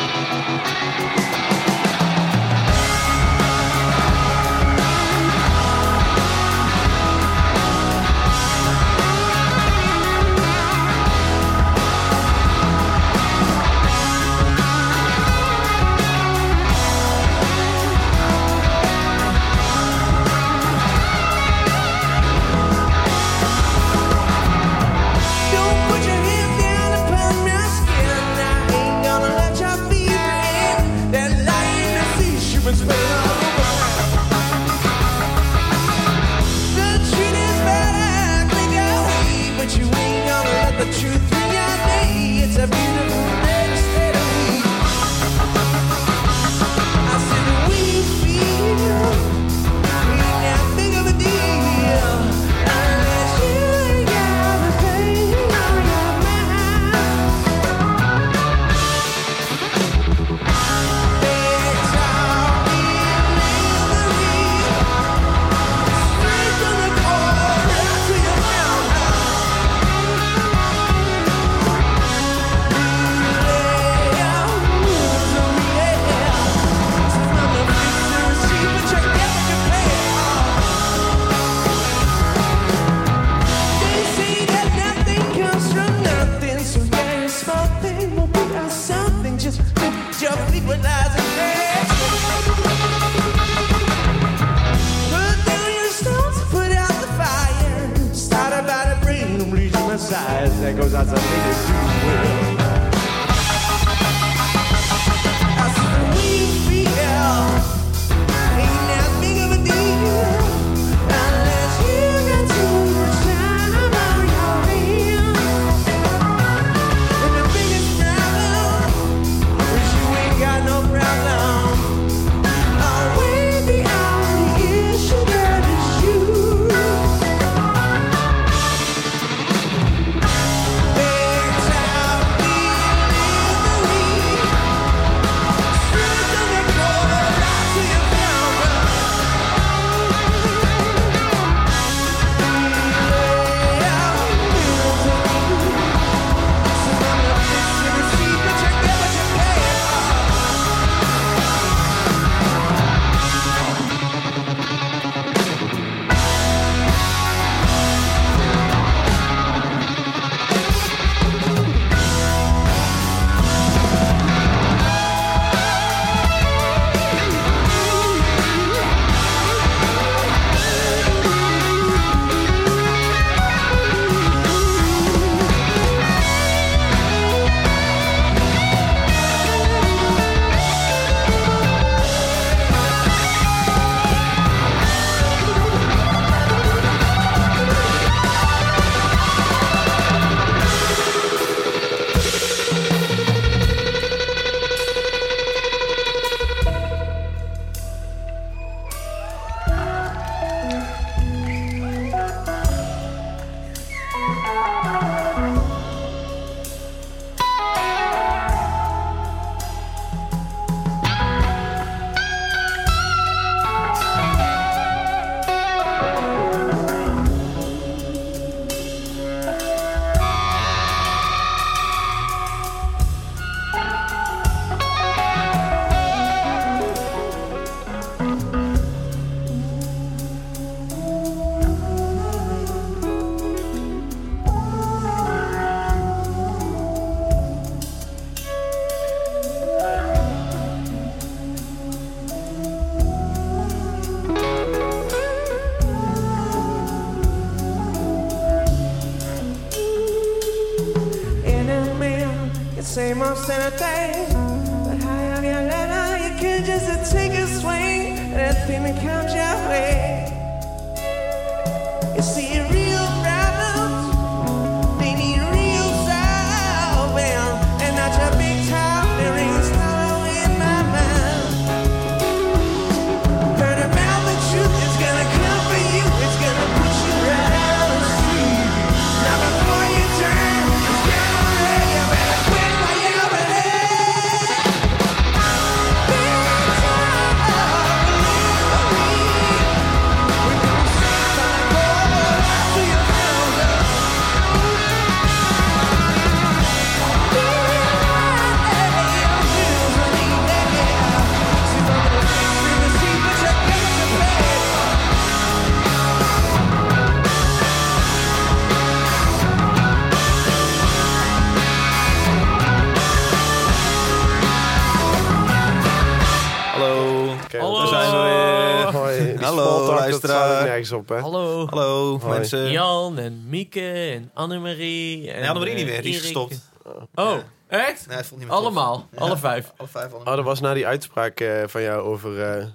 Op, hè? Hallo. Hallo, Hoi. mensen. Jan en Mieke en Annemarie. En, Nee, Annemarie niet eh, meer, die is Erik. gestopt. Oh, echt? Nee, het vond niet meer Allemaal, alle Ja. vijf. Alle vijf. Oh, dat was na die uitspraak eh, van jou over... eh,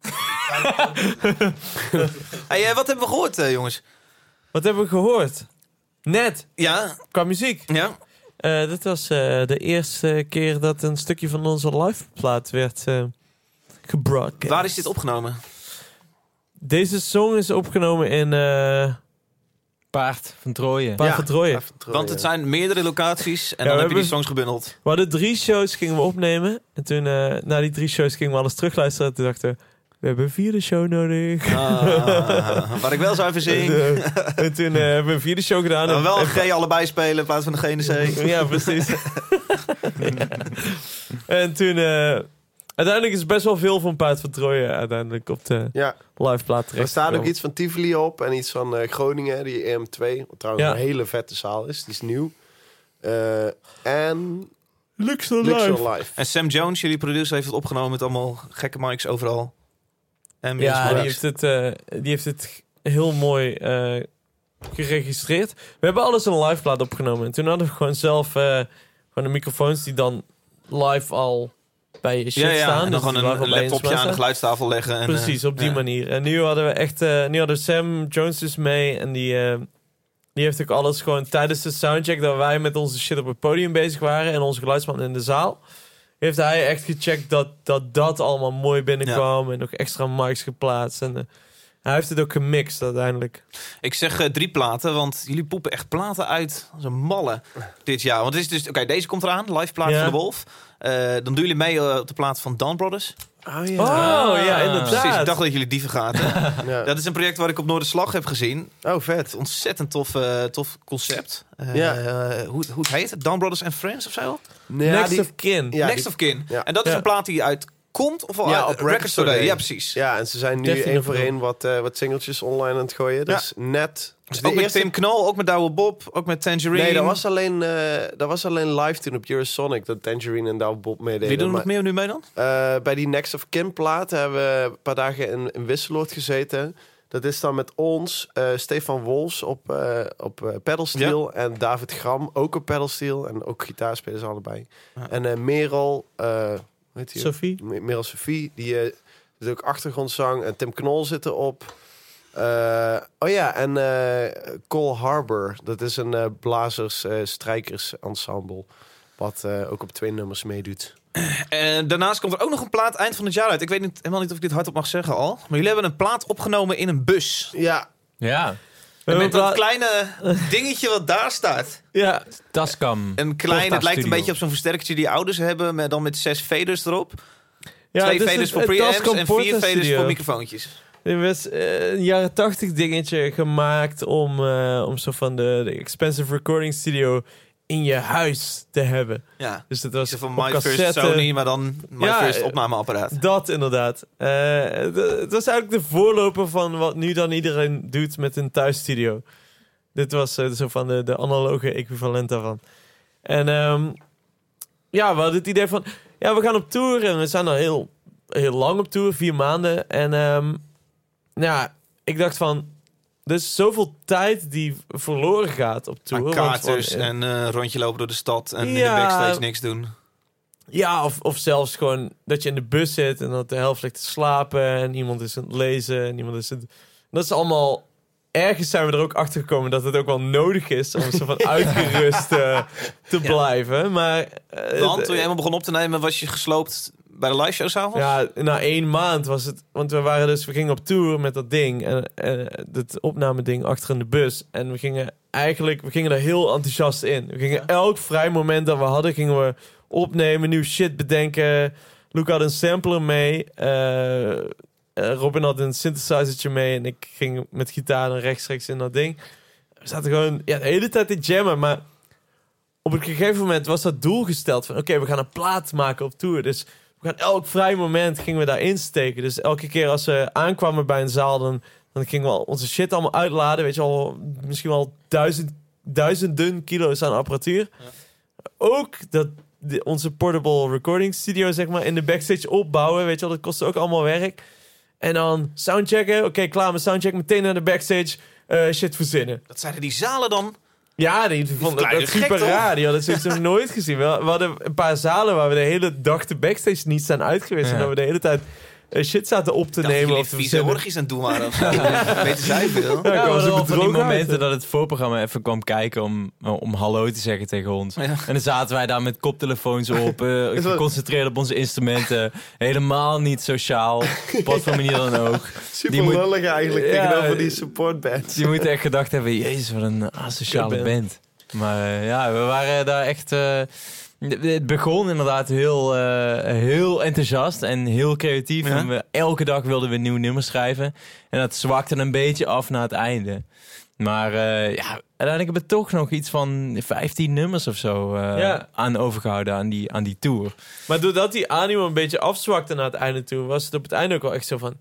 Hey, eh, wat hebben we gehoord, eh, jongens? Wat hebben we gehoord? Net, Ja, qua muziek. ja. Eh, dit was eh, de eerste keer dat een stukje van onze liveplaat werd eh gebroadcast. Waar is dit opgenomen? Deze song is opgenomen in eh Paard van Trooien. Paar ja, van Trooien. Want het ja. zijn meerdere locaties en we dan heb je hebben- die songs gebundeld. We hadden drie shows gingen we opnemen. En toen, eh, na die drie shows gingen we alles terugluisteren. En toen dachten we, we hebben een vierde show nodig. Ah, waar ik wel zou even En, zingen. eh, en toen eh, hebben we een vierde show gedaan. Dan En- wel en- een G allebei spelen in plaats van de GNC. Ja, precies. Ja. En toen... eh, uiteindelijk is best wel veel van Paard van Trooien uiteindelijk op de Ja, liveplaat terecht. er staat ook iets van Tivoli op en iets van eh, Groningen, die EM2. Wat trouwens Ja. een hele vette zaal is, die is nieuw. Eh, en Luxor Live. Live. En Sam Jones, jullie producer, heeft het opgenomen met allemaal gekke mics overal. En Ja, die heeft het, eh, die heeft het heel mooi eh, geregistreerd. We hebben alles in een liveplaat opgenomen. En toen hadden we gewoon zelf eh, gewoon de microfoons die dan live al bij je shit ja, ja. staan. en dan Dus gewoon die een, laptopje aan de geluidstafel leggen. En, Precies, eh, op die ja. manier. En nu hadden we echt, eh, nu hadden Sam Jones dus mee en die, eh, die heeft ook alles gewoon tijdens de soundcheck dat wij met onze shit op het podium bezig waren en onze geluidsman in de zaal, heeft hij echt gecheckt dat dat, dat allemaal mooi binnenkwam en nog extra mics geplaatst en eh, hij heeft het ook gemixt uiteindelijk. Ik zeg eh, drie platen, want jullie poepen echt platen uit een malle dit jaar. Want het is dus, oké, deze komt eraan, live plaat Ja. van de Wolf. Eh, dan doen jullie mee eh, op de plaat van Dawn Brothers. Oh ja. Oh ja, inderdaad. Precies, ik dacht dat jullie die vergaten. Ja. dat is een project waar ik op Noorderslag heb gezien. Oh, vet. Ontzettend tof, eh, tof concept. Ja. hoe, hoe het heet het? Dawn Brothers and Friends of zo? Next die- of Kin. Ja, Next die- of Kin. Ja. En dat is Ja. een plaat die uitkomt? Of al Ja, uit- op Record Record Store Store. Ja, precies. Ja, en ze zijn nu 13 één voor één wat, eh, wat singeltjes online aan het gooien. Dus net... Dus de ook met Tim Knol, ook met Douwe Bob, ook met Tangerine. Nee, dat was, alleen, eh, dat was alleen live toen op Eurosonic. Dat Tangerine en Douwe Bob meededen. Wie doen er Maar, nog meer nu mee dan? eh, bij die Next of Kin plaat hebben we een paar dagen in, in Wisseloord gezeten. Dat is dan met ons, eh, Stefan Wolfs op, eh op eh, pedalsteel. En David Gram ook op pedalsteel. En ook gitaarspelers allebei. Ja. En eh Merel, eh heet die? Sophie. Me- Merel Sophie, die eh doet ook achtergrondzang. En Tim Knol zit erop. Eh, oh ja, en eh Cole Harbor. Dat is een eh, blazers, eh, strijkers ensemble. Wat eh, ook op twee nummers meedoet. En daarnaast komt er ook nog een plaat eind van het jaar uit. Ik weet niet, helemaal niet of ik dit hardop mag zeggen al. Maar jullie hebben een plaat opgenomen in een bus. Ja, Ja, En met dat kleine dingetje wat daar staat. Ja, Tascam. Een klein, het lijkt een beetje op zo'n versterkertje die ouders hebben. Maar dan met zes faders erop. ja Twee dus faders voor het preamps en vier faders Studio. voor microfoontjes. Er was eh, een jaren tachtig dingetje gemaakt om, eh, om zo van de, de expensive recording studio in je huis te hebben. Ja. Dus dat was van My First cassette. Sony, maar dan My Ja, First opnameapparaat. Dat inderdaad. Eh, het, was eigenlijk de voorloper van wat nu dan iedereen doet met een thuisstudio. Dit was eh, zo van de, de analoge equivalent daarvan. En ehm, ja, we hadden het idee van... Ja, we gaan op tour en we zijn al heel, heel lang op tour, vier maanden. En ehm, ja, ik dacht van... Dus zoveel tijd die verloren gaat op tour. Aan want eh, en eh, rondje lopen door de stad en in Ja. de backstage niks doen. Ja, of, of zelfs gewoon dat je in de bus zit en dat de helft ligt te slapen en iemand is aan het lezen en iemand is aan het... Dat is allemaal... Ergens zijn we er ook achter gekomen dat het ook wel nodig is om zo van uitgerust te blijven. Maar... eh, Want toen je helemaal begon op te nemen, was je gesloopt bij de live show s'avonds? Ja, na één maand was het. Want we waren dus, we gingen op tour met dat ding. En eh het opnameding achter in de bus. En we gingen eigenlijk, we gingen er heel enthousiast in. We gingen elk vrij moment dat we hadden, gingen we opnemen, nieuw shit bedenken. Luke had een sampler mee. eh, eh, Robin had een synthesizertje mee. En ik ging met gitaar en rechtstreeks in dat ding. We zaten gewoon ja, de hele tijd te jammen. Maar op een gegeven moment was dat doel gesteld van... oké, we gaan een plaat maken op tour. Dus we gaan elk vrij moment gingen we daarin steken. Dus elke keer als we aankwamen bij een zaal... dan, dan gingen we al onze shit allemaal uitladen. Weet je al, misschien wel duizend, duizenden kilo's aan apparatuur. Ook dat de- onze portable recording studio zeg maar in de backstage opbouwen. Weet je wel, dat kostte ook allemaal werk. En dan soundchecken. Oké, klaar met soundcheck. Meteen naar de backstage. eh, shit verzinnen. Dat zeiden die zalen dan. Ja, die vonden dat, gek, super raar. Die hadden zoiets nog nooit gezien. We, hadden een paar zalen waar we de hele dag de backstage niet zijn uit geweest. Ja. En dat we de hele tijd shit zaten op te nemen. jullie Of vieze orgies aan het doen waren of zo. Weten zij veel. Ja, Ja, al van die uit, momenten dat het voorprogramma even kwam kijken om, om hallo te zeggen tegen ons. Ja. En dan zaten wij daar met koptelefoons op, eh, geconcentreerd op onze instrumenten. Helemaal niet sociaal, op wat voor manier dan ook. Super Die moet- lullig eigenlijk Ja, tegenover eh, die supportbands. Die moeten echt gedacht hebben, jezus, wat een asociale band. Maar eh, ja, we waren daar echt... eh, het begon inderdaad heel, eh, heel enthousiast en heel creatief. Ja. En we, elke dag wilden we een nieuw nummer schrijven. En dat zwakte een beetje af na het einde. Maar eh, ja, uiteindelijk hebben we toch nog iets van 15 nummers of zo eh, Ja. aan overgehouden aan die, aan die tour. Maar doordat die animo een beetje afzwakte naar het einde toe, was het op het einde ook wel echt zo van.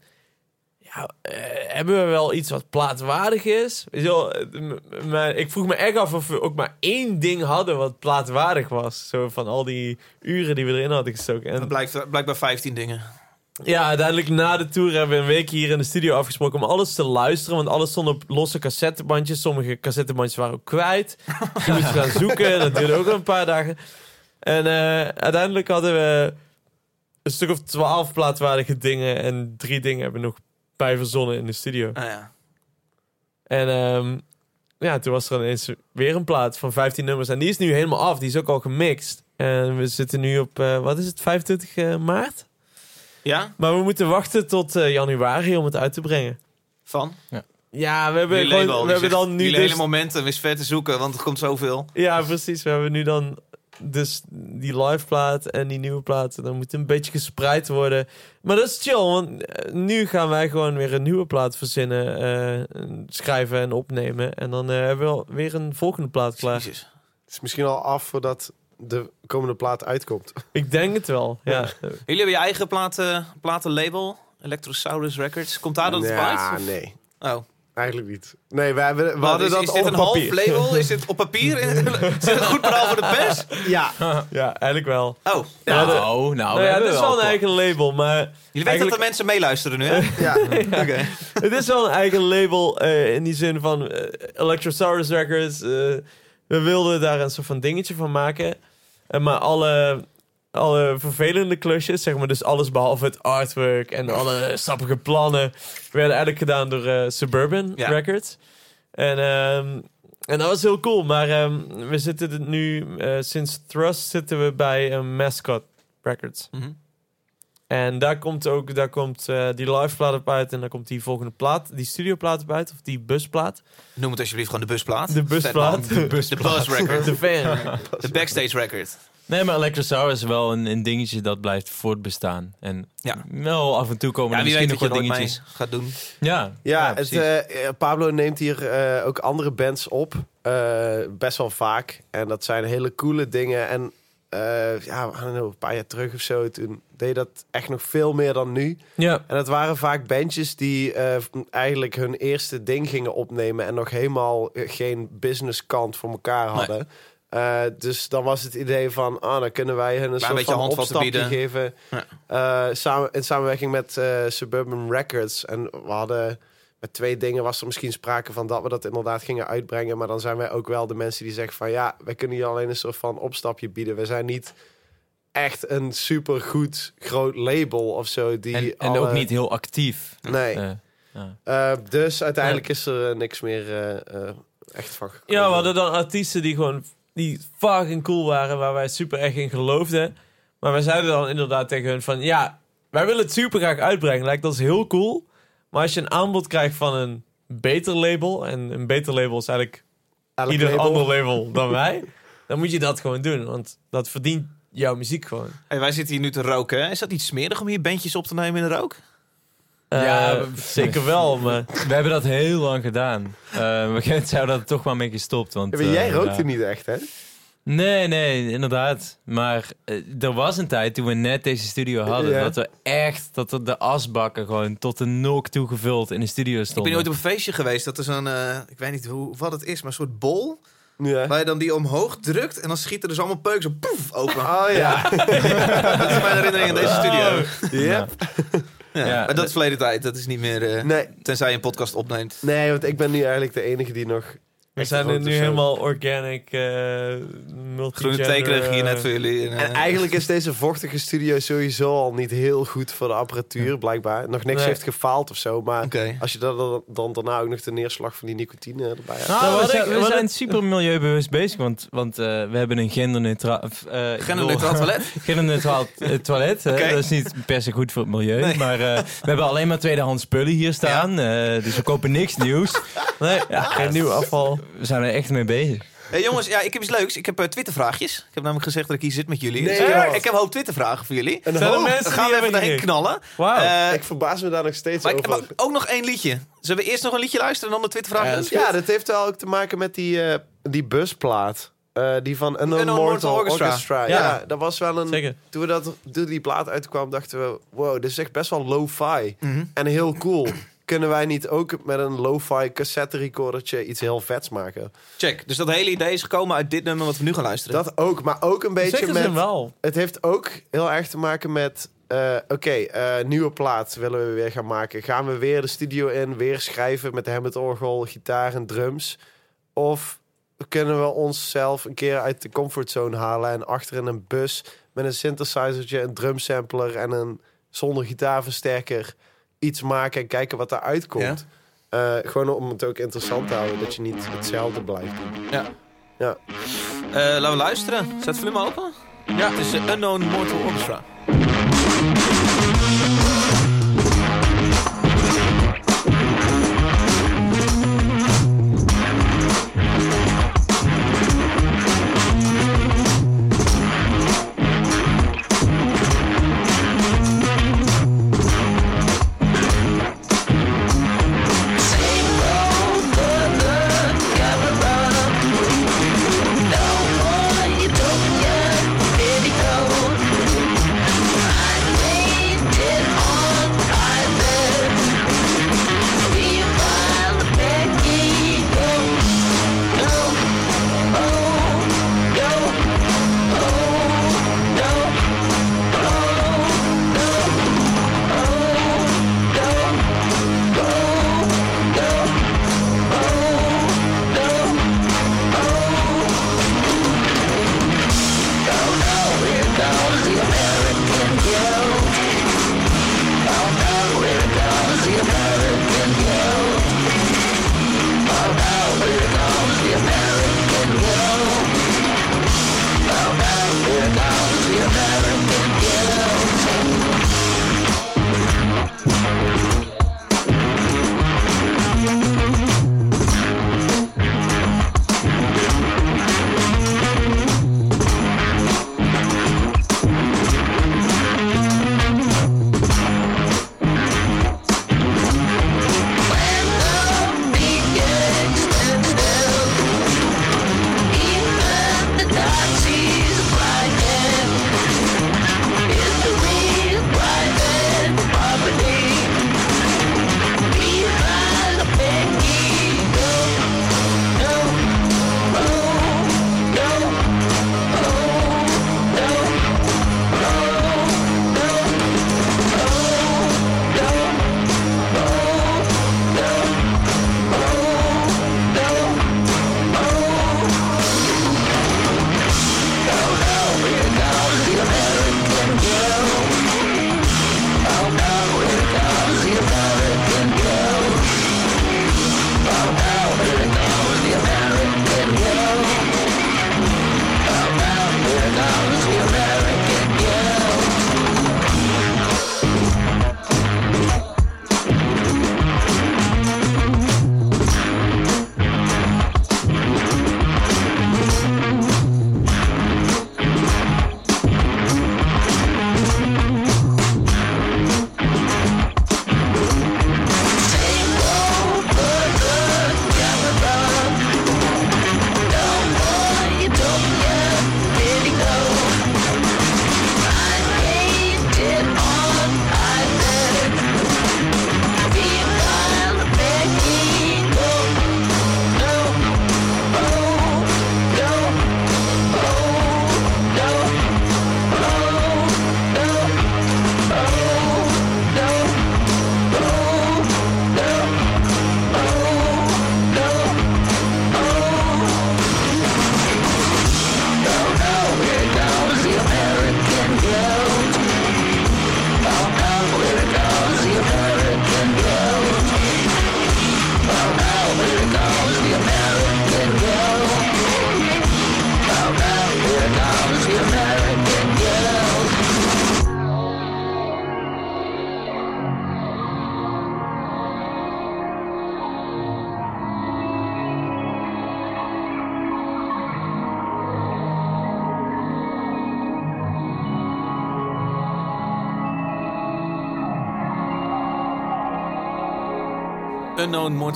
Ja, eh, hebben we wel iets wat plaatwaardig is? Maar ik vroeg me echt af of we ook maar één ding hadden wat plaatwaardig was. Zo van al die uren die we erin hadden gestoken. En Dat blijkt blijkbaar 15 dingen. ja, uiteindelijk na de tour hebben we een week hier in de studio afgesproken om alles te luisteren. Want alles stond op losse cassettebandjes. Sommige cassettebandjes waren ook kwijt. Je moest gaan zoeken. Dat duurde ook een paar dagen. En eh, uiteindelijk hadden we een stuk of twaalf plaatwaardige dingen. En drie dingen hebben we nog bij verzonnen in de studio. Ah, ja. En ehm, ja, toen was er ineens weer een plaat van 15 nummers. En die is nu helemaal af. Die is ook al gemixt. En we zitten nu op, eh, wat is het, 25 eh, maart? ja? Maar we moeten wachten tot eh, januari om het uit te brengen. Van? Ja, we hebben, Jullie gewoon- label, we die hebben zegt, dan nu jullie dus... hele momenten is ver te zoeken, want er komt zoveel. Ja, precies. We hebben nu dan dus die live plaat en die nieuwe plaat. Dan moet een beetje gespreid worden. Maar dat is chill, want eh, nu gaan wij gewoon weer een nieuwe plaat verzinnen, eh, schrijven en opnemen. En dan eh, hebben we weer een volgende plaat klaar. Jezus. Het is misschien al af voordat de komende plaat uitkomt. Ik denk het wel, ja. Jullie hebben je eigen platen, platenlabel, Electrosaurus Records. Komt daar dat ja, uit? nee. Oh. Eigenlijk niet. Nee, we, hebben, we hadden is, dat is dit op een half papier. label? Is dit op papier? is dit een goed verhaal voor de pers? Ja, Ja, eigenlijk wel. Oh, Ja, de- nou, nou, nou ja, het is wel een eigen label, maar jullie weten Eigenlijk- dat er mensen meeluisteren nu, hè? ja. Oké. het is wel een eigen label eh, in die zin van eh, Electrosaurus Records. eh, we wilden daar een soort van dingetje van maken. Eh, maar alle, alle vervelende klusjes, zeg maar, dus alles behalve het artwork en alle sappige plannen, werden eigenlijk gedaan door eh, Suburban Ja. Records. En, ehm, en dat was heel cool. Maar ehm, we zitten nu, eh, sinds Thrust zitten we bij eh, Mascot Records. Mhm. En daar komt ook daar komt, eh, die live plaat op uit. En dan komt die volgende plaat, die studioplaat op uit. Of die busplaat. Noem het alsjeblieft gewoon de busplaat. De busplaat. Vet, man. De bus record. De fan. De backstage record. Nee, maar Electrosaurus is wel een, een dingetje dat blijft voortbestaan. En Ja. wel af en toe komen Ja, er misschien nog wat dingetjes. gaat doen. Ja, Ja, het, eh, Pablo neemt hier eh, ook andere bands op. eh, best wel vaak. En dat zijn hele coole dingen. En eh, ja, know, een paar jaar terug of zo, toen deed dat echt nog veel meer dan nu. Ja. En het waren vaak bandjes die eh, eigenlijk hun eerste ding gingen opnemen en nog helemaal geen business kant voor elkaar hadden. Eh, dus dan was het idee van, ah, dan kunnen wij hun een soort van opstapje bieden. geven. Eh, samen, in samenwerking met eh, Suburban Records. En we hadden met twee dingen was er misschien sprake van dat we dat inderdaad gingen uitbrengen. Maar dan zijn wij ook wel de mensen die zeggen van ja, wij kunnen je alleen een soort van opstapje bieden. We zijn niet echt een supergoed groot label of zo. Die En, en alle- ook niet heel actief. Nee. Ja. Dus uiteindelijk is er niks meer eh, eh, echt van gekomen. Ja, we hadden dan artiesten die gewoon die fucking cool waren, waar wij super erg in geloofden. Maar wij zeiden dan inderdaad tegen hun van, ja, wij willen het super graag uitbrengen. Lijkt ons heel cool. Maar als je een aanbod krijgt van een beter label, en een beter label is eigenlijk Elk ieder label. ander label dan wij, dan moet je dat gewoon doen. Want dat verdient jouw muziek gewoon. Hey, wij zitten hier nu te roken. hè? Is dat niet smerig om hier bandjes op te nemen in de rook? Eh, Ja, zeker wel, maar... We hebben dat heel lang gedaan. Eh, we daar dat toch maar mee gestopt. Want, Ja, maar jij eh, rookte niet echt, hè? Nee, nee, inderdaad. Maar eh, er was een tijd toen we net deze studio hadden... Ja. dat we echt, dat er de asbakken gewoon tot de nok toe gevuld in de studio Ik stonden. ben ooit op een feestje geweest. Dat is zo'n, eh, ik weet niet hoe, wat het is, maar een soort bol. Ja. Waar je dan die omhoog drukt en dan schiet er dus allemaal peuk zo poef open. Oh ja. Dat is mijn herinnering aan deze studio. Yep. Ja. Ja, maar dat is verleden tijd. Dat is niet meer... eh, Nee, Tenzij je een podcast opneemt. nee, want ik ben nu eigenlijk de enige die nog... We zijn er nu helemaal organic, eh multi Groene ik hier net voor jullie. En, eh, En eigenlijk is deze vochtige studio sowieso al niet heel goed voor de apparatuur, blijkbaar. Nog niks Nee. heeft gefaald of zo. Maar als je dat dan, dan daarna ook nog de neerslag van die nicotine erbij hebt. Nou, Nou, we zijn, we super milieubewust bezig, want, want eh, we hebben een genderneutraal... eh, Genderneutraal toilet. Genderneutraal toilet. Dat is niet per se goed voor het milieu. Nee. Maar eh, we hebben alleen maar tweedehands spullen hier staan. eh, dus we kopen niks nieuws. Nee, geen nieuw afval. We zijn er echt mee bezig. Hey, jongens, ja, ik heb iets leuks. Ik heb eh, Twittervraagjes. Ik heb namelijk gezegd dat ik hier zit met jullie. Nee, Dus, eh, ik heb een hoop Twittervragen voor jullie. Mensen Dan gaan we even die- knallen. Eh, ik verbaas me daar nog steeds maar ik over. heb ook nog één liedje. Zullen we eerst nog een liedje luisteren en dan de Twittervragen? Ja, doen? dat is Ja, dat heeft wel ook te maken met die, eh, die busplaat. Eh, die van Unknown Unknown Mortal, Mortal Orchestra. Orchestra. Ja. Ja. dat was wel een... Zeker. Toen, we dat, toen die plaat uitkwam, dachten we... Wow, dit is echt best wel lo-fi. Mhm. En heel cool. Kunnen wij niet ook met een lo-fi cassette recordertje iets heel vets maken? Check. Dus dat hele idee is gekomen uit dit nummer wat we nu gaan luisteren. Dat ook, maar ook een beetje Zeker met... wel. Het heeft ook heel erg te maken met... eh, Oké, eh, nieuwe plaat willen we weer gaan maken. Gaan we weer de studio in, weer schrijven met hem het orgel, gitaar en drums? Of kunnen we onszelf een keer uit de comfortzone halen... en achter in een bus met een synthesizertje, een drumsampler... en een zonder gitaarversterker iets maken en kijken wat eruit komt? Eh, gewoon om het ook interessant te houden, dat je niet hetzelfde blijft doen. Ja. Ja. Eh, laten we luisteren. Zet het volume open? Ja. Het is eh, Unknown Mortal Orchestra.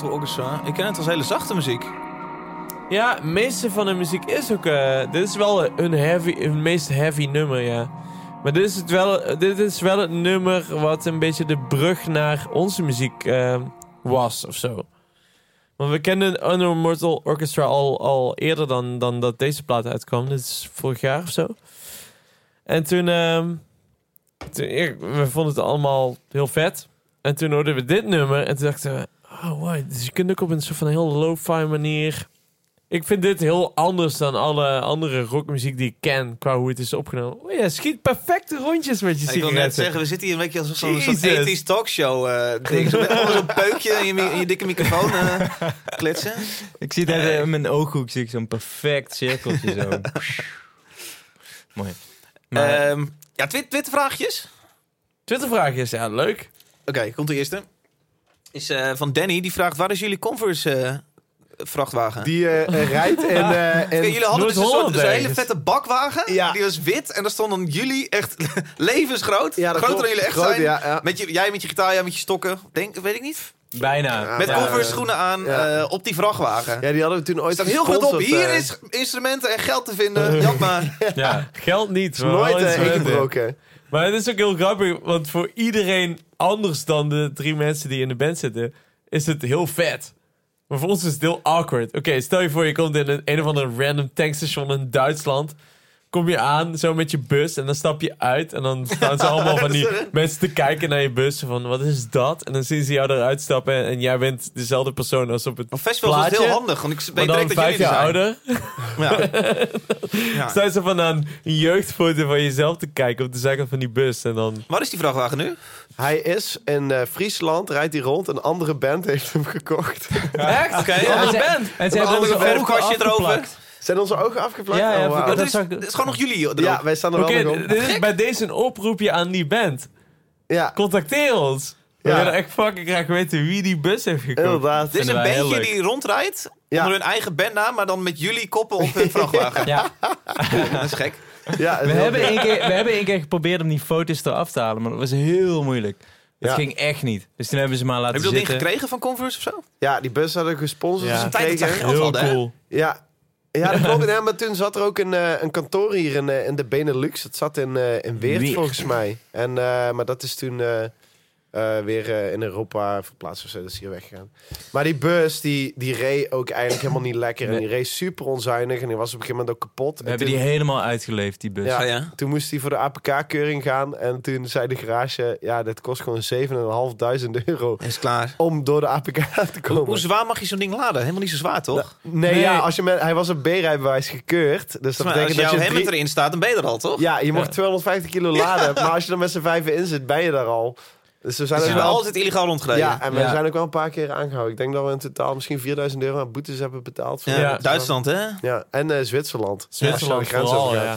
Orchestra. Ik ken het als hele zachte muziek. Ja, het meeste van de muziek is ook... eh, dit is wel een, heavy, een meest heavy nummer, ja. Maar dit is, het wel, dit is wel het nummer wat een beetje de brug naar onze muziek eh, was, of zo. Want we kenden Unknown Mortal Orchestra al, al eerder dan, dan dat deze plaat uitkwam. Dit is vorig jaar of zo. En toen... ehm, toen we vonden het allemaal heel vet. En toen hoorden we dit nummer en toen dachten we... Oh, wow, dus je kunt ook op een soort van heel lo-fi manier... Ik vind dit heel anders dan alle andere rockmuziek die ik ken, qua hoe het is opgenomen. Oh ja, schiet perfecte rondjes met je Ik wil net zeggen, we zitten hier een beetje als zo'n Jezus. ethisch talkshow. eh ding. Zo'n peukje in je, mi- in je dikke microfoon eh, klitsen. Ik zie daar in mijn ooghoek zie ik zo'n perfect cirkeltje zo. Mooi. Maar, Ehm, ja, twi Twittervraagjes. Twittervraagjes, ja, leuk. Oké, komt de eerste. Is eh, van Danny, die vraagt, waar is jullie Converse eh, vrachtwagen? Die eh, rijdt eh, in- Oké, jullie hadden dus een, soort, Noord-Holland dus een hele vette bakwagen. Ja. Die was wit. En daar stonden jullie echt levensgroot. Ja, Groter dan jullie echt Groot, zijn. ja, ja. Met je, jij met je gitaar, jij met je stokken. Denk, weet ik niet. bijna. Met Ja, Converse schoenen aan ja. eh, op die vrachtwagen. ja, die hadden we toen ooit staat heel groot op. Hier is instrumenten en geld te vinden. Jat maar. Ja. Geld niet. nooit ingebroken. Maar het is ook heel grappig, want voor iedereen anders dan de drie mensen die in de band zitten, is het heel vet. Maar voor ons is het heel awkward. Oké, stel je voor je komt in een, een of ander random tankstation in Duitsland. Kom je aan, zo met je bus, en dan stap je uit. En dan staan ze allemaal van die mensen te kijken naar je bus. Van, wat is dat? En dan zien ze jou eruit stappen. En, en jij bent dezelfde persoon als op het Op festivals is het heel handig. Want ik Maar weet dan direct dat vijf jullie jaar er ouder. Ja. Ja. Staan ze van aan een jeugdfoto van jezelf te kijken op de zijkant van die bus. En dan... Waar is die vrachtwagen nu? Hij is in eh, Friesland, rijdt hij rond. Een andere band heeft hem gekocht. Echt? Oké, Een ja. andere En ze- band. En ze Een hebben onze ogen verfkastje erover. Zijn onze ogen afgeplakt? Ja, ja, Oh, dat Dat is, dat is gewoon nog jullie. erop. ja, wij staan er wel nog op. dit is bij deze een oproepje aan die band. Ja, Contacteer ons. We Ja. willen echt fucking graag weten wie die bus heeft gekocht. inderdaad. Dit is een bandje die rondrijdt. Ja. Onder hun eigen bandnaam, maar dan met jullie koppen op hun vrachtwagen. Ja, Dat is gek. Ja, we hebben, één keer, we hebben één keer geprobeerd om die foto's eraf te halen, maar dat was heel moeilijk. Dat Ja. ging echt niet. Dus toen hebben ze maar laten Heb je dat ding gekregen van Converse of zo? Ja, die bus hadden we gesponsord Ja. ja. Tijd dat geld hè? cool. Ja. Ja, dat klopt. Ja, maar toen zat er ook een, eh, een kantoor hier in, eh, in de Benelux. Het zat in, eh, in Weert, Weert. volgens mij. En, maar dat is toen eh, weer eh, in Europa verplaatst of zo. Dat is hier weggegaan. Maar die bus, die, die reed ook eigenlijk helemaal niet lekker. En die reed super onzuinig. En die was op een gegeven moment ook kapot. We En hebben toen, die helemaal uitgeleefd, die bus. Ja. Ah, ja. toen moest hij voor de APK-keuring gaan. En toen zei de garage... Ja, dit kost gewoon 7.500 euro. Is klaar. Om door de APK te komen. Hoe zwaar mag je zo'n ding laden? Helemaal niet zo zwaar, toch? Nee, Nee. ja, als je met, hij was een B-rijbewijs gekeurd. Dus dat Maar als betekent dat jouw je hemmet drie- erin staat, dan ben je er al, toch? Ja, je mag 250 kilo laden. Maar als je er met z'n vijven in zit, ben je daar al. Dus we zijn Dus bent wel... altijd illegaal rondgereden. Ja, en we Ja. zijn ook wel een paar keer aangehouden. Ik denk dat we in totaal misschien 4000 euro aan boetes hebben betaald. voor Ja, Ja. Duitsland, hè? Oké. Ja, en eh, Zwitserland. Zwitserland vooral, ja.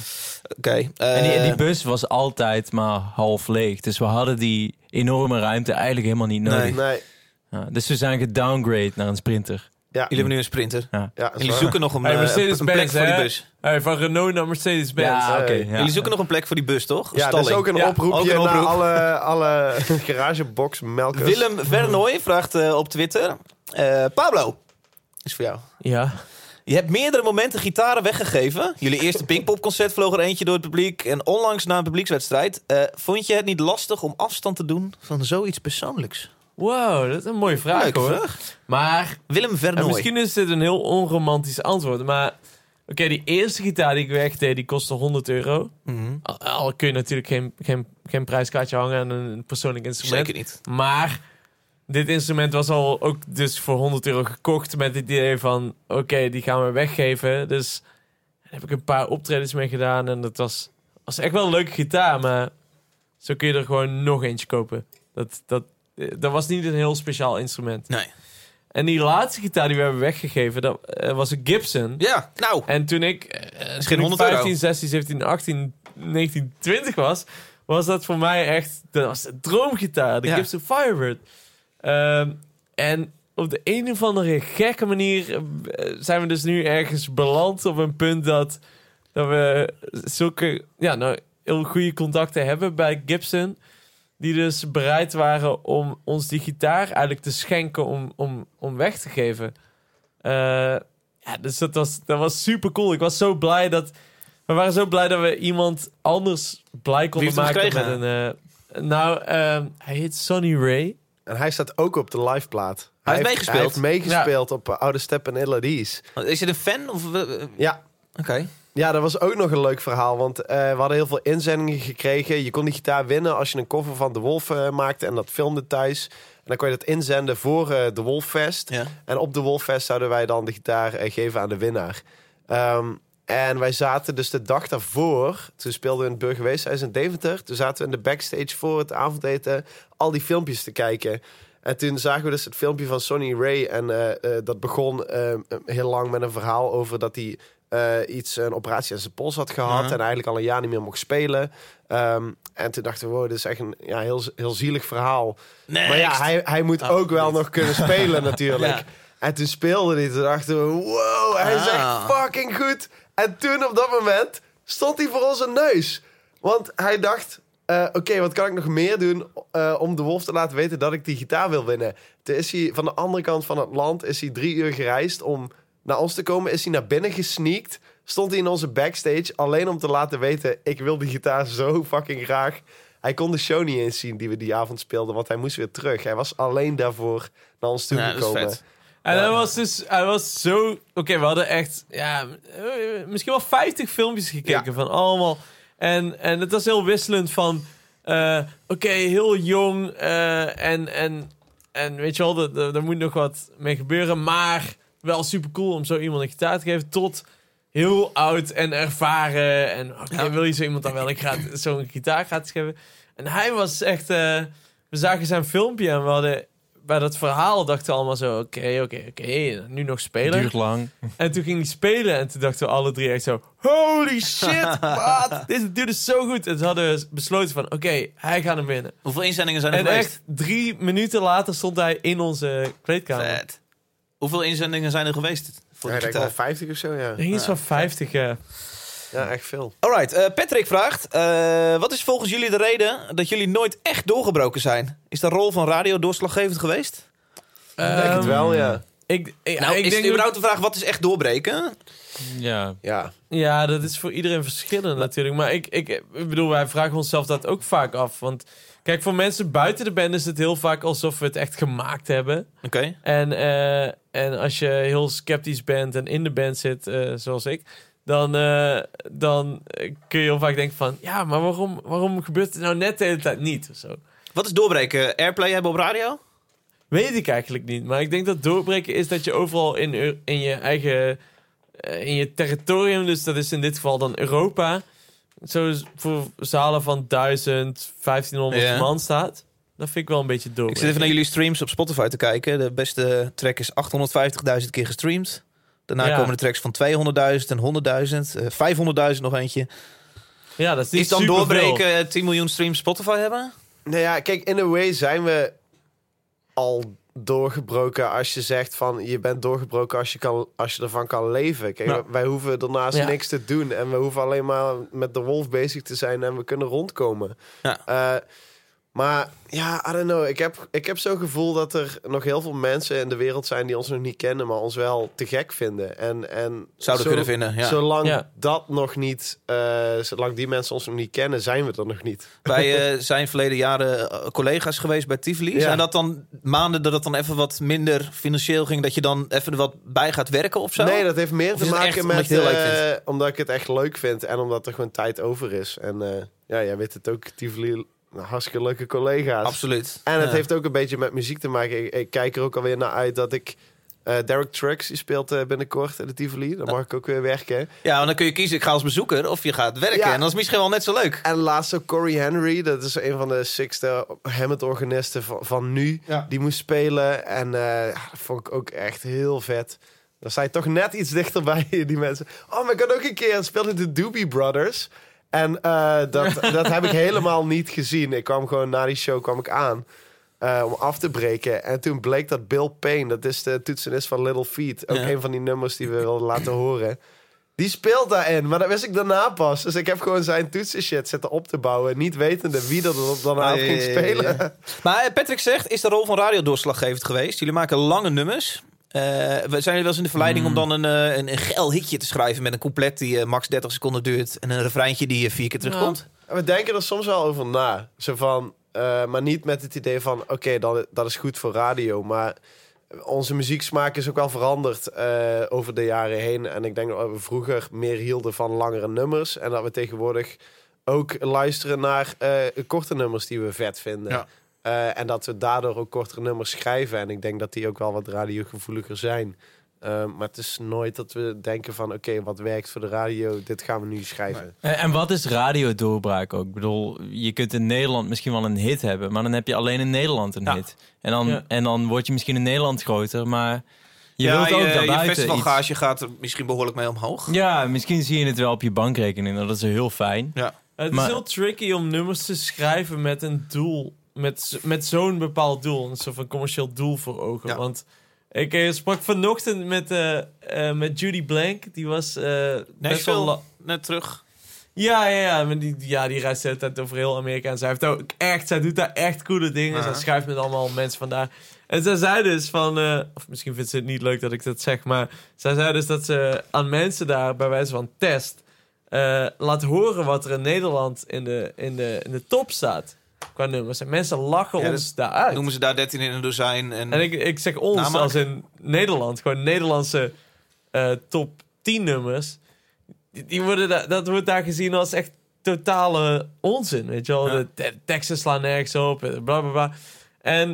eh, En die, die bus was altijd maar half leeg. Dus we hadden die enorme ruimte eigenlijk helemaal niet nodig. Nee. Nee, Ja, dus we zijn gedowngrade naar een sprinter. Ja. Jullie hebben nu een sprinter. ja, Jullie waar. zoeken nog een, Hey, eh, een Mercedes-Benz, plek voor die bus. Hey, van Renault naar Mercedes-Benz. Ja. Jullie zoeken nog een plek voor die bus, toch? Een Ja, dat is ook een Ja, oproepje ook een naar oproep. alle, alle garagebox melkers. Willem Vernooy vraagt eh, op Twitter. eh, Pablo, is voor jou. Ja. Je hebt meerdere momenten gitaren weggegeven. Jullie eerste Pinkpop-concert vloog er eentje door het publiek. En onlangs na een publiekswedstrijd. eh, vond je het niet lastig om afstand te doen van zoiets persoonlijks? Wow, dat is een mooie vraag hoor. vraag. Maar Willem en Vernooy. misschien is dit een heel onromantisch antwoord. Maar oké, die eerste gitaar die ik wegdeed, die kostte 100 euro. Mhm. Al, al kun je natuurlijk geen, geen, geen prijskaartje hangen aan een persoonlijk instrument. Zeker niet. Maar dit instrument was al ook dus voor 100 euro gekocht met het idee van... Oké, die gaan we weggeven. Dus daar heb ik een paar optredens mee gedaan. En dat was, was echt wel een leuke gitaar. Maar zo kun je er gewoon nog eentje kopen. Dat, dat, dat was niet een heel speciaal instrument. Nee. En die laatste gitaar die we hebben weggegeven, dat eh, was een Gibson. Ja, nou. En toen ik, eh, geen toen ik 100 euro. 15, 16, 17, 18, 19, 20 was, was dat voor mij echt, dat was de droomgitaar, de Ja. Gibson Firebird. Ehm, en op de een of andere gekke manier eh, zijn we dus nu ergens beland op een punt dat, dat we zulke, ja, nou, heel goede contacten hebben bij Gibson. Die dus bereid waren om ons die gitaar eigenlijk te schenken om, om, om weg te geven. Eh, ja, dus dat was, dat was super cool. Ik was zo blij dat... We waren zo blij dat we iemand anders blij konden maken met een... eh, nou, ehm, hij heet Sonny Ray. En hij staat ook op de liveplaat. Hij heeft Hij meegespeeld? heeft meegespeeld op eh, Oude Step en Illadies. Is je een fan? Of, eh, eh, Ja, Oké. Ja, dat was ook nog een leuk verhaal. Want eh, we hadden heel veel inzendingen gekregen. Je kon die gitaar winnen als je een cover van The Wolf eh, maakte en dat filmde thuis. En dan kon je dat inzenden voor eh The Wolf Fest. Ja. En op The Wolf Fest zouden wij dan de gitaar eh, geven aan de winnaar. Ehm, en wij zaten dus de dag daarvoor, toen speelden we in het Burgerweeshuis in Deventer. Toen zaten we in de backstage voor het avondeten al die filmpjes te kijken. En toen zagen we dus het filmpje van Sonny Ray. En eh, eh, dat begon eh, heel lang met een verhaal over dat hij eh, iets, een operatie aan zijn pols had gehad. En eigenlijk al een jaar niet meer mocht spelen. Ehm, en toen dachten we, wow, dit is echt een ja, heel, heel zielig verhaal. Maar ja, hij, hij moet ook wel nog kunnen spelen natuurlijk. Ja. En toen speelde hij. Toen dachten we, wow, hij is Ah. echt fucking goed. En toen op dat moment stond hij voor onze neus. Want hij dacht, eh, oké, wat kan ik nog meer doen eh, om de wolf te laten weten dat ik die gitaar wil winnen? Toen is hij van de andere kant van het land is hij drie uur gereisd om naar ons te komen. Is hij naar binnen gesneakt. Stond hij in onze backstage alleen om te laten weten, ik wil die gitaar zo fucking graag. Hij kon de show niet eens zien die we die avond speelden, want hij moest weer terug. Hij was alleen daarvoor naar ons toe Ja, dat is gekomen. vet. En hij was dus, hij was zo... Oké, we hadden echt, ja, misschien wel 50 filmpjes gekeken van allemaal. En, en het was heel wisselend van, eh, oké, heel jong eh, en, en, en weet je wel, er- er er moet nog wat mee gebeuren. Maar wel super cool om zo iemand een gitaar te geven tot heel oud en ervaren. En oké, Ja. wil je zo iemand dan wel een gra- zo'n gitaar gratis geven? En hij was echt, eh, we zagen zijn filmpje en we hadden... Bij dat verhaal dachten we allemaal zo, oké, oké, oké, nu nog spelen. Duurt lang. En toen ging hij spelen en toen dachten we alle drie echt zo... Holy shit, wat? Dit duurde zo goed. En toen hadden besloten van, oké, hij gaat hem winnen. Hoeveel inzendingen zijn er En geweest? echt drie minuten later stond hij in onze kleedkamer. Vet. Hoeveel inzendingen zijn er geweest? Voor Ja, de ik denk wel gitaar? 50 of zo, ja. Ik denk iets van 50, ja. Ja, echt veel. Alright, eh, Patrick vraagt: eh, Wat is volgens jullie de reden dat jullie nooit echt doorgebroken zijn? Is de rol van radio doorslaggevend geweest? Ik denk het Ehm, wel, ja. Ik, ik, nou, ik is denk het überhaupt de vraag: wat is echt doorbreken? Ja. Ja, Ja, dat is voor iedereen verschillend natuurlijk. Maar ik, ik, ik bedoel, wij vragen onszelf dat ook vaak af. Want kijk, voor mensen buiten de band is het heel vaak alsof we het echt gemaakt hebben. Oké. En, eh, en als je heel sceptisch bent en in de band zit, eh, zoals ik, dan, eh, dan kun je heel vaak denken van... Ja, maar waarom, waarom gebeurt het nou net de hele tijd niet? Of zo. Wat is doorbreken? Airplay hebben op radio? Weet ik eigenlijk niet. Maar ik denk dat doorbreken is dat je overal in, in je eigen... eh, in je territorium, dus dat is in dit geval dan Europa... Zo voor zalen van 1000, 1500 Ja. man staat. Dat vind ik wel een beetje Ik doorbreken. zit even naar jullie streams op Spotify te kijken. De beste track is 850.000 keer gestreamd. Daarna Ja. komen de tracks van 200.000 en 100.000. eh 500.000 nog eentje. Ja, dat is niet Is dan doorbreken eh, 10 miljoen streams Spotify hebben? Nou ja, kijk, in a way zijn we al doorgebroken als je zegt van je bent doorgebroken als je, kan, als je ervan kan leven. Kijk, wij- hoeven daarnaast Ja. niks te doen en we hoeven alleen maar met de wolf bezig te zijn en we kunnen rondkomen. Ja. Eh, maar ja, I don't know. Ik heb, ik heb zo'n gevoel dat er nog heel veel mensen in de wereld zijn die ons nog niet kennen, maar ons wel te gek vinden. En, en Zouden zo- kunnen vinden, ja. Zolang Ja. dat nog niet, eh, zolang die mensen ons nog niet kennen, zijn we er nog niet. Wij eh, zijn verleden jaren eh, collega's geweest bij Tivoli. Ja. Zijn dat dan maanden dat het dan even wat minder financieel ging... dat je dan even er wat bij gaat werken of zo? Nee, dat heeft meer Of te maken omdat met eh, vindt? omdat ik het echt leuk vind en omdat er gewoon tijd over is. En eh, ja, jij weet het ook, Tivoli, hartstikke leuke collega's. Absoluut. En het Ja. heeft ook een beetje met muziek te maken. Ik, ik kijk er ook alweer naar uit dat ik eh, Derek Trucks, die speelt eh, binnenkort in de Tivoli. Dan mag ik ook weer werken. Ja, want dan kun je kiezen, ik ga als bezoeker of je gaat werken. Ja. En dat is misschien wel net zo leuk. En laatst ook Corey Henry, dat is een van de sixte Hammond-organisten van, van nu. Ja. Die moest spelen en eh, dat vond ik ook echt heel vet. Dan sta je toch net iets dichterbij, die mensen. Oh, maar ik had ook een keer speelde de Doobie Brothers. En eh, dat, dat heb ik helemaal niet gezien. Ik kwam gewoon na die show kwam ik aan eh, om af te breken. En toen bleek dat Bill Payne, dat is de toetsenist van Little Feat, ook Ja. een van die nummers die we wilden laten horen. Die speelt daarin, maar dat wist ik daarna pas. Dus ik heb gewoon zijn toetsenshit zitten op te bouwen. Niet wetende wie er daarna Ah, ja, ging spelen. Maar eh, Patrick zegt, is de rol van radio doorslaggevend geweest? Jullie maken lange nummers. Eh, we zijn jullie wel eens in de verleiding om dan een, eh, een, een geil hitje te schrijven... met een couplet die eh, max 30 seconden duurt... en een refreintje die vier keer terugkomt? We denken er soms wel over na. Zo van, eh, maar niet met het idee van, oké, dat, dat is goed voor radio. Maar onze muzieksmaak is ook wel veranderd eh, over de jaren heen. En ik denk dat we vroeger meer hielden van langere nummers. En dat we tegenwoordig ook luisteren naar eh, korte nummers die we vet vinden. Ja. Eh, en dat we daardoor ook kortere nummers schrijven. En ik denk dat die ook wel wat radiogevoeliger zijn. Eh, maar het is nooit dat we denken van... oké, wat werkt voor de radio, dit gaan we nu schrijven. En, en wat is radiodoorbraak ook? Ik bedoel, je kunt in Nederland misschien wel een hit hebben, maar dan heb je alleen in Nederland een Ja. hit. En dan, Ja. en dan word je misschien in Nederland groter, maar je ja, wilt ook je, je iets. festivalgage gaat er misschien behoorlijk mee omhoog. Ja, misschien zie je het wel op je bankrekening. Dat is heel fijn. Ja. Het Maar- is heel tricky om nummers te schrijven met een doel. Met, met zo'n bepaald doel. Een soort van commercieel doel voor ogen. Ja. Want ik eh, sprak vanochtend met, eh, eh, met Judy Blank. Die was Nee, best wel... net terug. Ja, ja, ja. Maar die, ja, die reist de hele tijd over heel Amerika. En zij heeft ook echt... Zij doet daar echt coole dingen. Ja. Zij schrijft met allemaal mensen vandaar. En zij zei dus van... of misschien vindt ze het niet leuk dat ik dat zeg. Maar zij zei dus dat ze aan mensen daar bij wijze van test... laat horen wat er in Nederland in de, in de, in de top staat. Qua nummers. En mensen lachen Ja, ons daaruit. Noemen ze daar 13 in een dozijn. En, En ik, ik zeg ons Namaak? als in Nederland. Gewoon Nederlandse eh, top 10 nummers. Die, die worden da- dat wordt daar gezien als echt totale onzin. Weet je wel? Ja. De te- teksten slaan nergens op. eh, Bla bla bla. En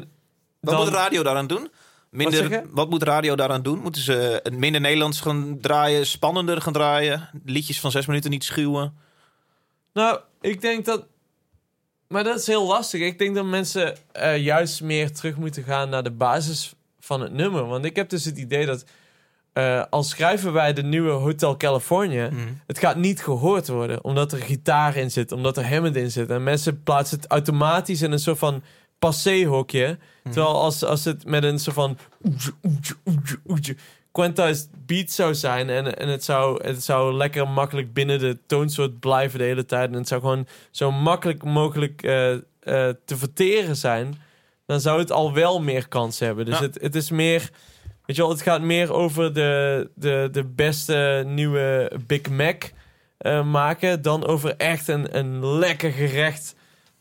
wat dan- moet radio daaraan doen? Minder, wat, moet radio daaraan doen? Moeten ze minder Nederlands gaan draaien, spannender gaan draaien? Liedjes van zes minuten niet schuwen? Nou, ik denk dat. Maar dat is heel lastig. Ik denk dat mensen eh, juist meer terug moeten gaan naar de basis van het nummer. Want ik heb dus het idee dat. eh als schrijven wij de nieuwe Hotel California. Het gaat niet gehoord worden. Omdat er gitaar in zit. Omdat er Hammond in zit. En mensen plaatsen het automatisch in een soort van passé-hokje. Terwijl als, als het met een soort van. Quantized beat zou zijn. En, en het, zou, het zou lekker makkelijk binnen de toonsoort blijven de hele tijd. En het zou gewoon zo makkelijk mogelijk eh, eh, te verteren zijn. Dan zou het al wel meer kans hebben. Dus Ja. het, het is meer. Weet je wel, het gaat meer over de, de, de beste nieuwe Big Mac eh, maken. Dan over echt een, een lekker gerecht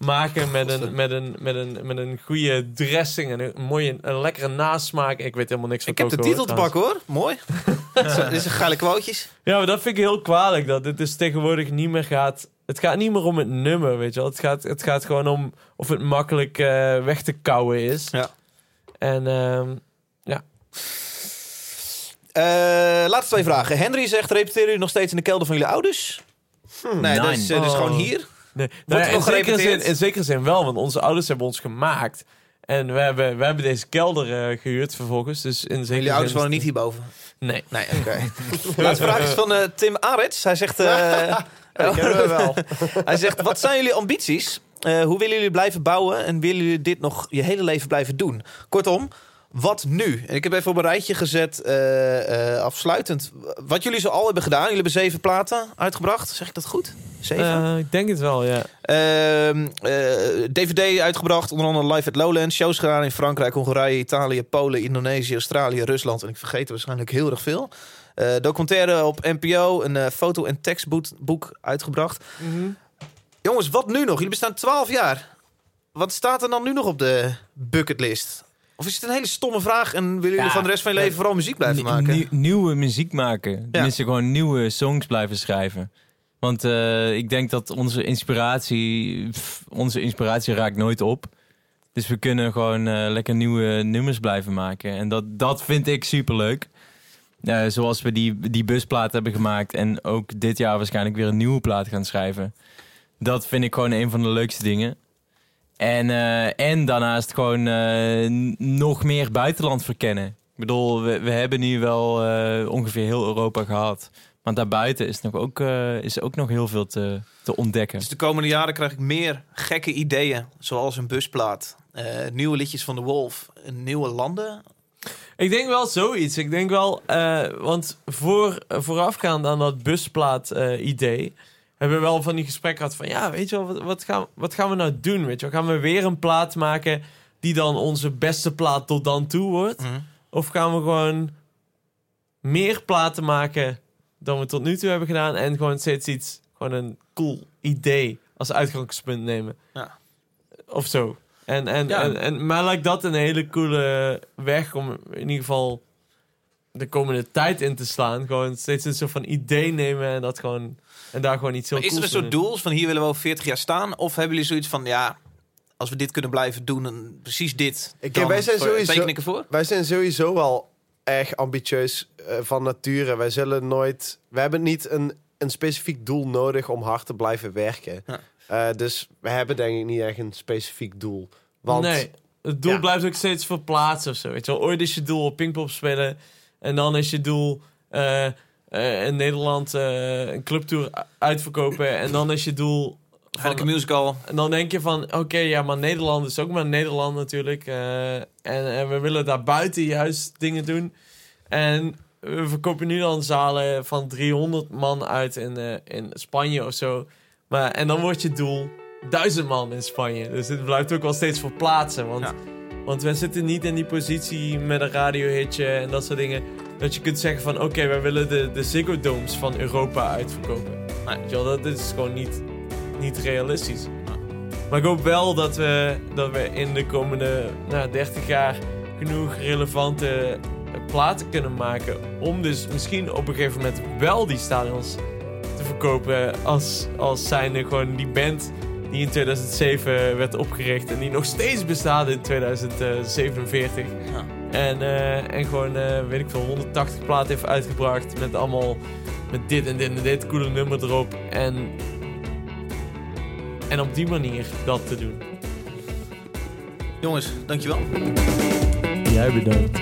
maken met een, met, een, met, een, met een goede dressing en een mooie, een lekkere nasmaak. Ik weet helemaal niks van Ik heb de titel te hoor, pakken hoor. Mooi. Dit is een geile quotejes. ja, maar dat vind ik heel kwalijk. Dat het dus tegenwoordig niet meer gaat... Het gaat niet meer om het nummer, weet je wel. Het gaat, het gaat gewoon om of het makkelijk eh, weg te kouwen is. Ja. En ehm, Eh, laatste twee vragen. Henry zegt, repeteren jullie nog steeds in de kelder van jullie ouders? nee, dat is, eh, dus Oh. gewoon hier. Nee, nou ja, in, nog zekere zin, in zekere zin wel, want onze ouders hebben ons gemaakt. En we hebben, we hebben deze kelder eh, gehuurd vervolgens. Dus in zekere Jullie ouders wonen niet hierboven. Nee. Nee, oké. Laatste vraag is van eh, Tim Arets. Hij zegt, eh, we wel. hij zegt, wat zijn jullie ambities? Eh, hoe willen jullie blijven bouwen? En willen jullie dit nog je hele leven blijven doen? Kortom, wat nu? En ik heb even op een rijtje gezet, eh, eh, afsluitend. Wat jullie zo al hebben gedaan. Jullie hebben zeven platen uitgebracht. Zeg ik dat goed? Zeven? Eh, ik denk het wel, ja. Ehm, eh, DVD uitgebracht, onder andere Live at Lowlands. Shows gedaan in Frankrijk, Hongarije, Italië, Polen, Indonesië, Australië, Rusland. En ik vergeet er waarschijnlijk heel erg veel. Eh, documentaire op NPO, een foto- en tekstboek boek uitgebracht. Jongens, wat nu nog? Jullie bestaan 12 jaar. Wat staat er dan nu nog op de bucketlist? Of is het een hele stomme vraag en willen jullie Ja, van de rest van je leven vooral muziek blijven maken? nie- nieuwe muziek maken. Tenminste, gewoon nieuwe songs blijven schrijven. Want eh, ik denk dat onze inspiratie, pff, onze inspiratie raakt nooit op. Dus we kunnen gewoon eh, lekker nieuwe nummers blijven maken. En dat, dat vind ik superleuk. Eh, zoals we die, die busplaat hebben gemaakt. En ook dit jaar waarschijnlijk weer een nieuwe plaat gaan schrijven. Dat vind ik gewoon een van de leukste dingen. En, eh, en daarnaast gewoon eh, nog meer buitenland verkennen. Ik bedoel, we, we hebben nu wel eh, ongeveer heel Europa gehad. Maar daarbuiten is, nog ook, eh, is ook nog heel veel te, te ontdekken. Dus de komende jaren krijg ik meer gekke ideeën, zoals een busplaat, eh, nieuwe liedjes van de Wolf, nieuwe landen. Ik denk wel zoiets. Ik denk wel, eh, want voor, voorafgaand aan dat busplaat-idee... hebben we wel van die gesprekken gehad van... Ja, weet je wel, wat, wat, gaan, wat gaan we nou doen? Weet je wel? Gaan we weer een plaat maken die dan onze beste plaat tot dan toe wordt? Mhm. Of gaan we gewoon meer platen maken dan we tot nu toe hebben gedaan... en gewoon steeds iets, gewoon een cool idee als uitgangspunt nemen? Ja. Of zo. En, en, Ja. en, en, maar lijkt dat een hele coole weg om in ieder geval de komende tijd in te slaan. Gewoon steeds een soort van idee nemen en dat gewoon en daar gewoon iets heel Maar is er een soort doel van hier willen we over 40 jaar staan? Of hebben jullie zoiets van, ja, als we dit kunnen blijven doen, dan precies dit. Kijk, dan wij zijn voor- sowieso- teken ik ervoor? Wij zijn sowieso wel erg ambitieus eh, van nature. Wij zullen nooit... We hebben niet een, een specifiek doel nodig om hard te blijven werken. Ja. Eh, dus we hebben denk ik niet echt een specifiek doel. Want nee, het doel Ja. blijft ook steeds verplaatsen of zo. Weet je wel, ooit is je doel op Pinkpop spelen en dan is je doel eh, eh, in Nederland eh, een clubtour uitverkopen en dan is je doel Eigenlijk een musical. En dan denk je van, oké, ja, maar Nederland is ook maar Nederland natuurlijk. en, en we willen daar buiten juist dingen doen. En we verkopen nu dan zalen van 300 man uit in, in Spanje of zo. Maar, en dan wordt je doel 1000 man in Spanje. Dus het blijft ook wel steeds verplaatsen. Want, Ja. Want we zitten niet in die positie met een radiohitje en dat soort dingen. Dat je kunt zeggen van, oké, wij willen de, de Ziggo Domes van Europa uitverkopen. Je wel, dat is gewoon niet, niet realistisch. Maar ik hoop wel dat we, dat we in de komende nou, 30 jaar genoeg relevante platen kunnen maken. Om dus misschien op een gegeven moment wel die stadions te verkopen. Als, als zijnde gewoon die band die in 2007 werd opgericht. En die nog steeds bestaat in 2047. Ja. En, eh, en gewoon, eh, weet ik veel, 180 platen heeft uitgebracht. Met allemaal, met dit en dit en dit coole nummer erop. En, en op die manier dat te doen. Jongens, dankjewel. Jij bedankt.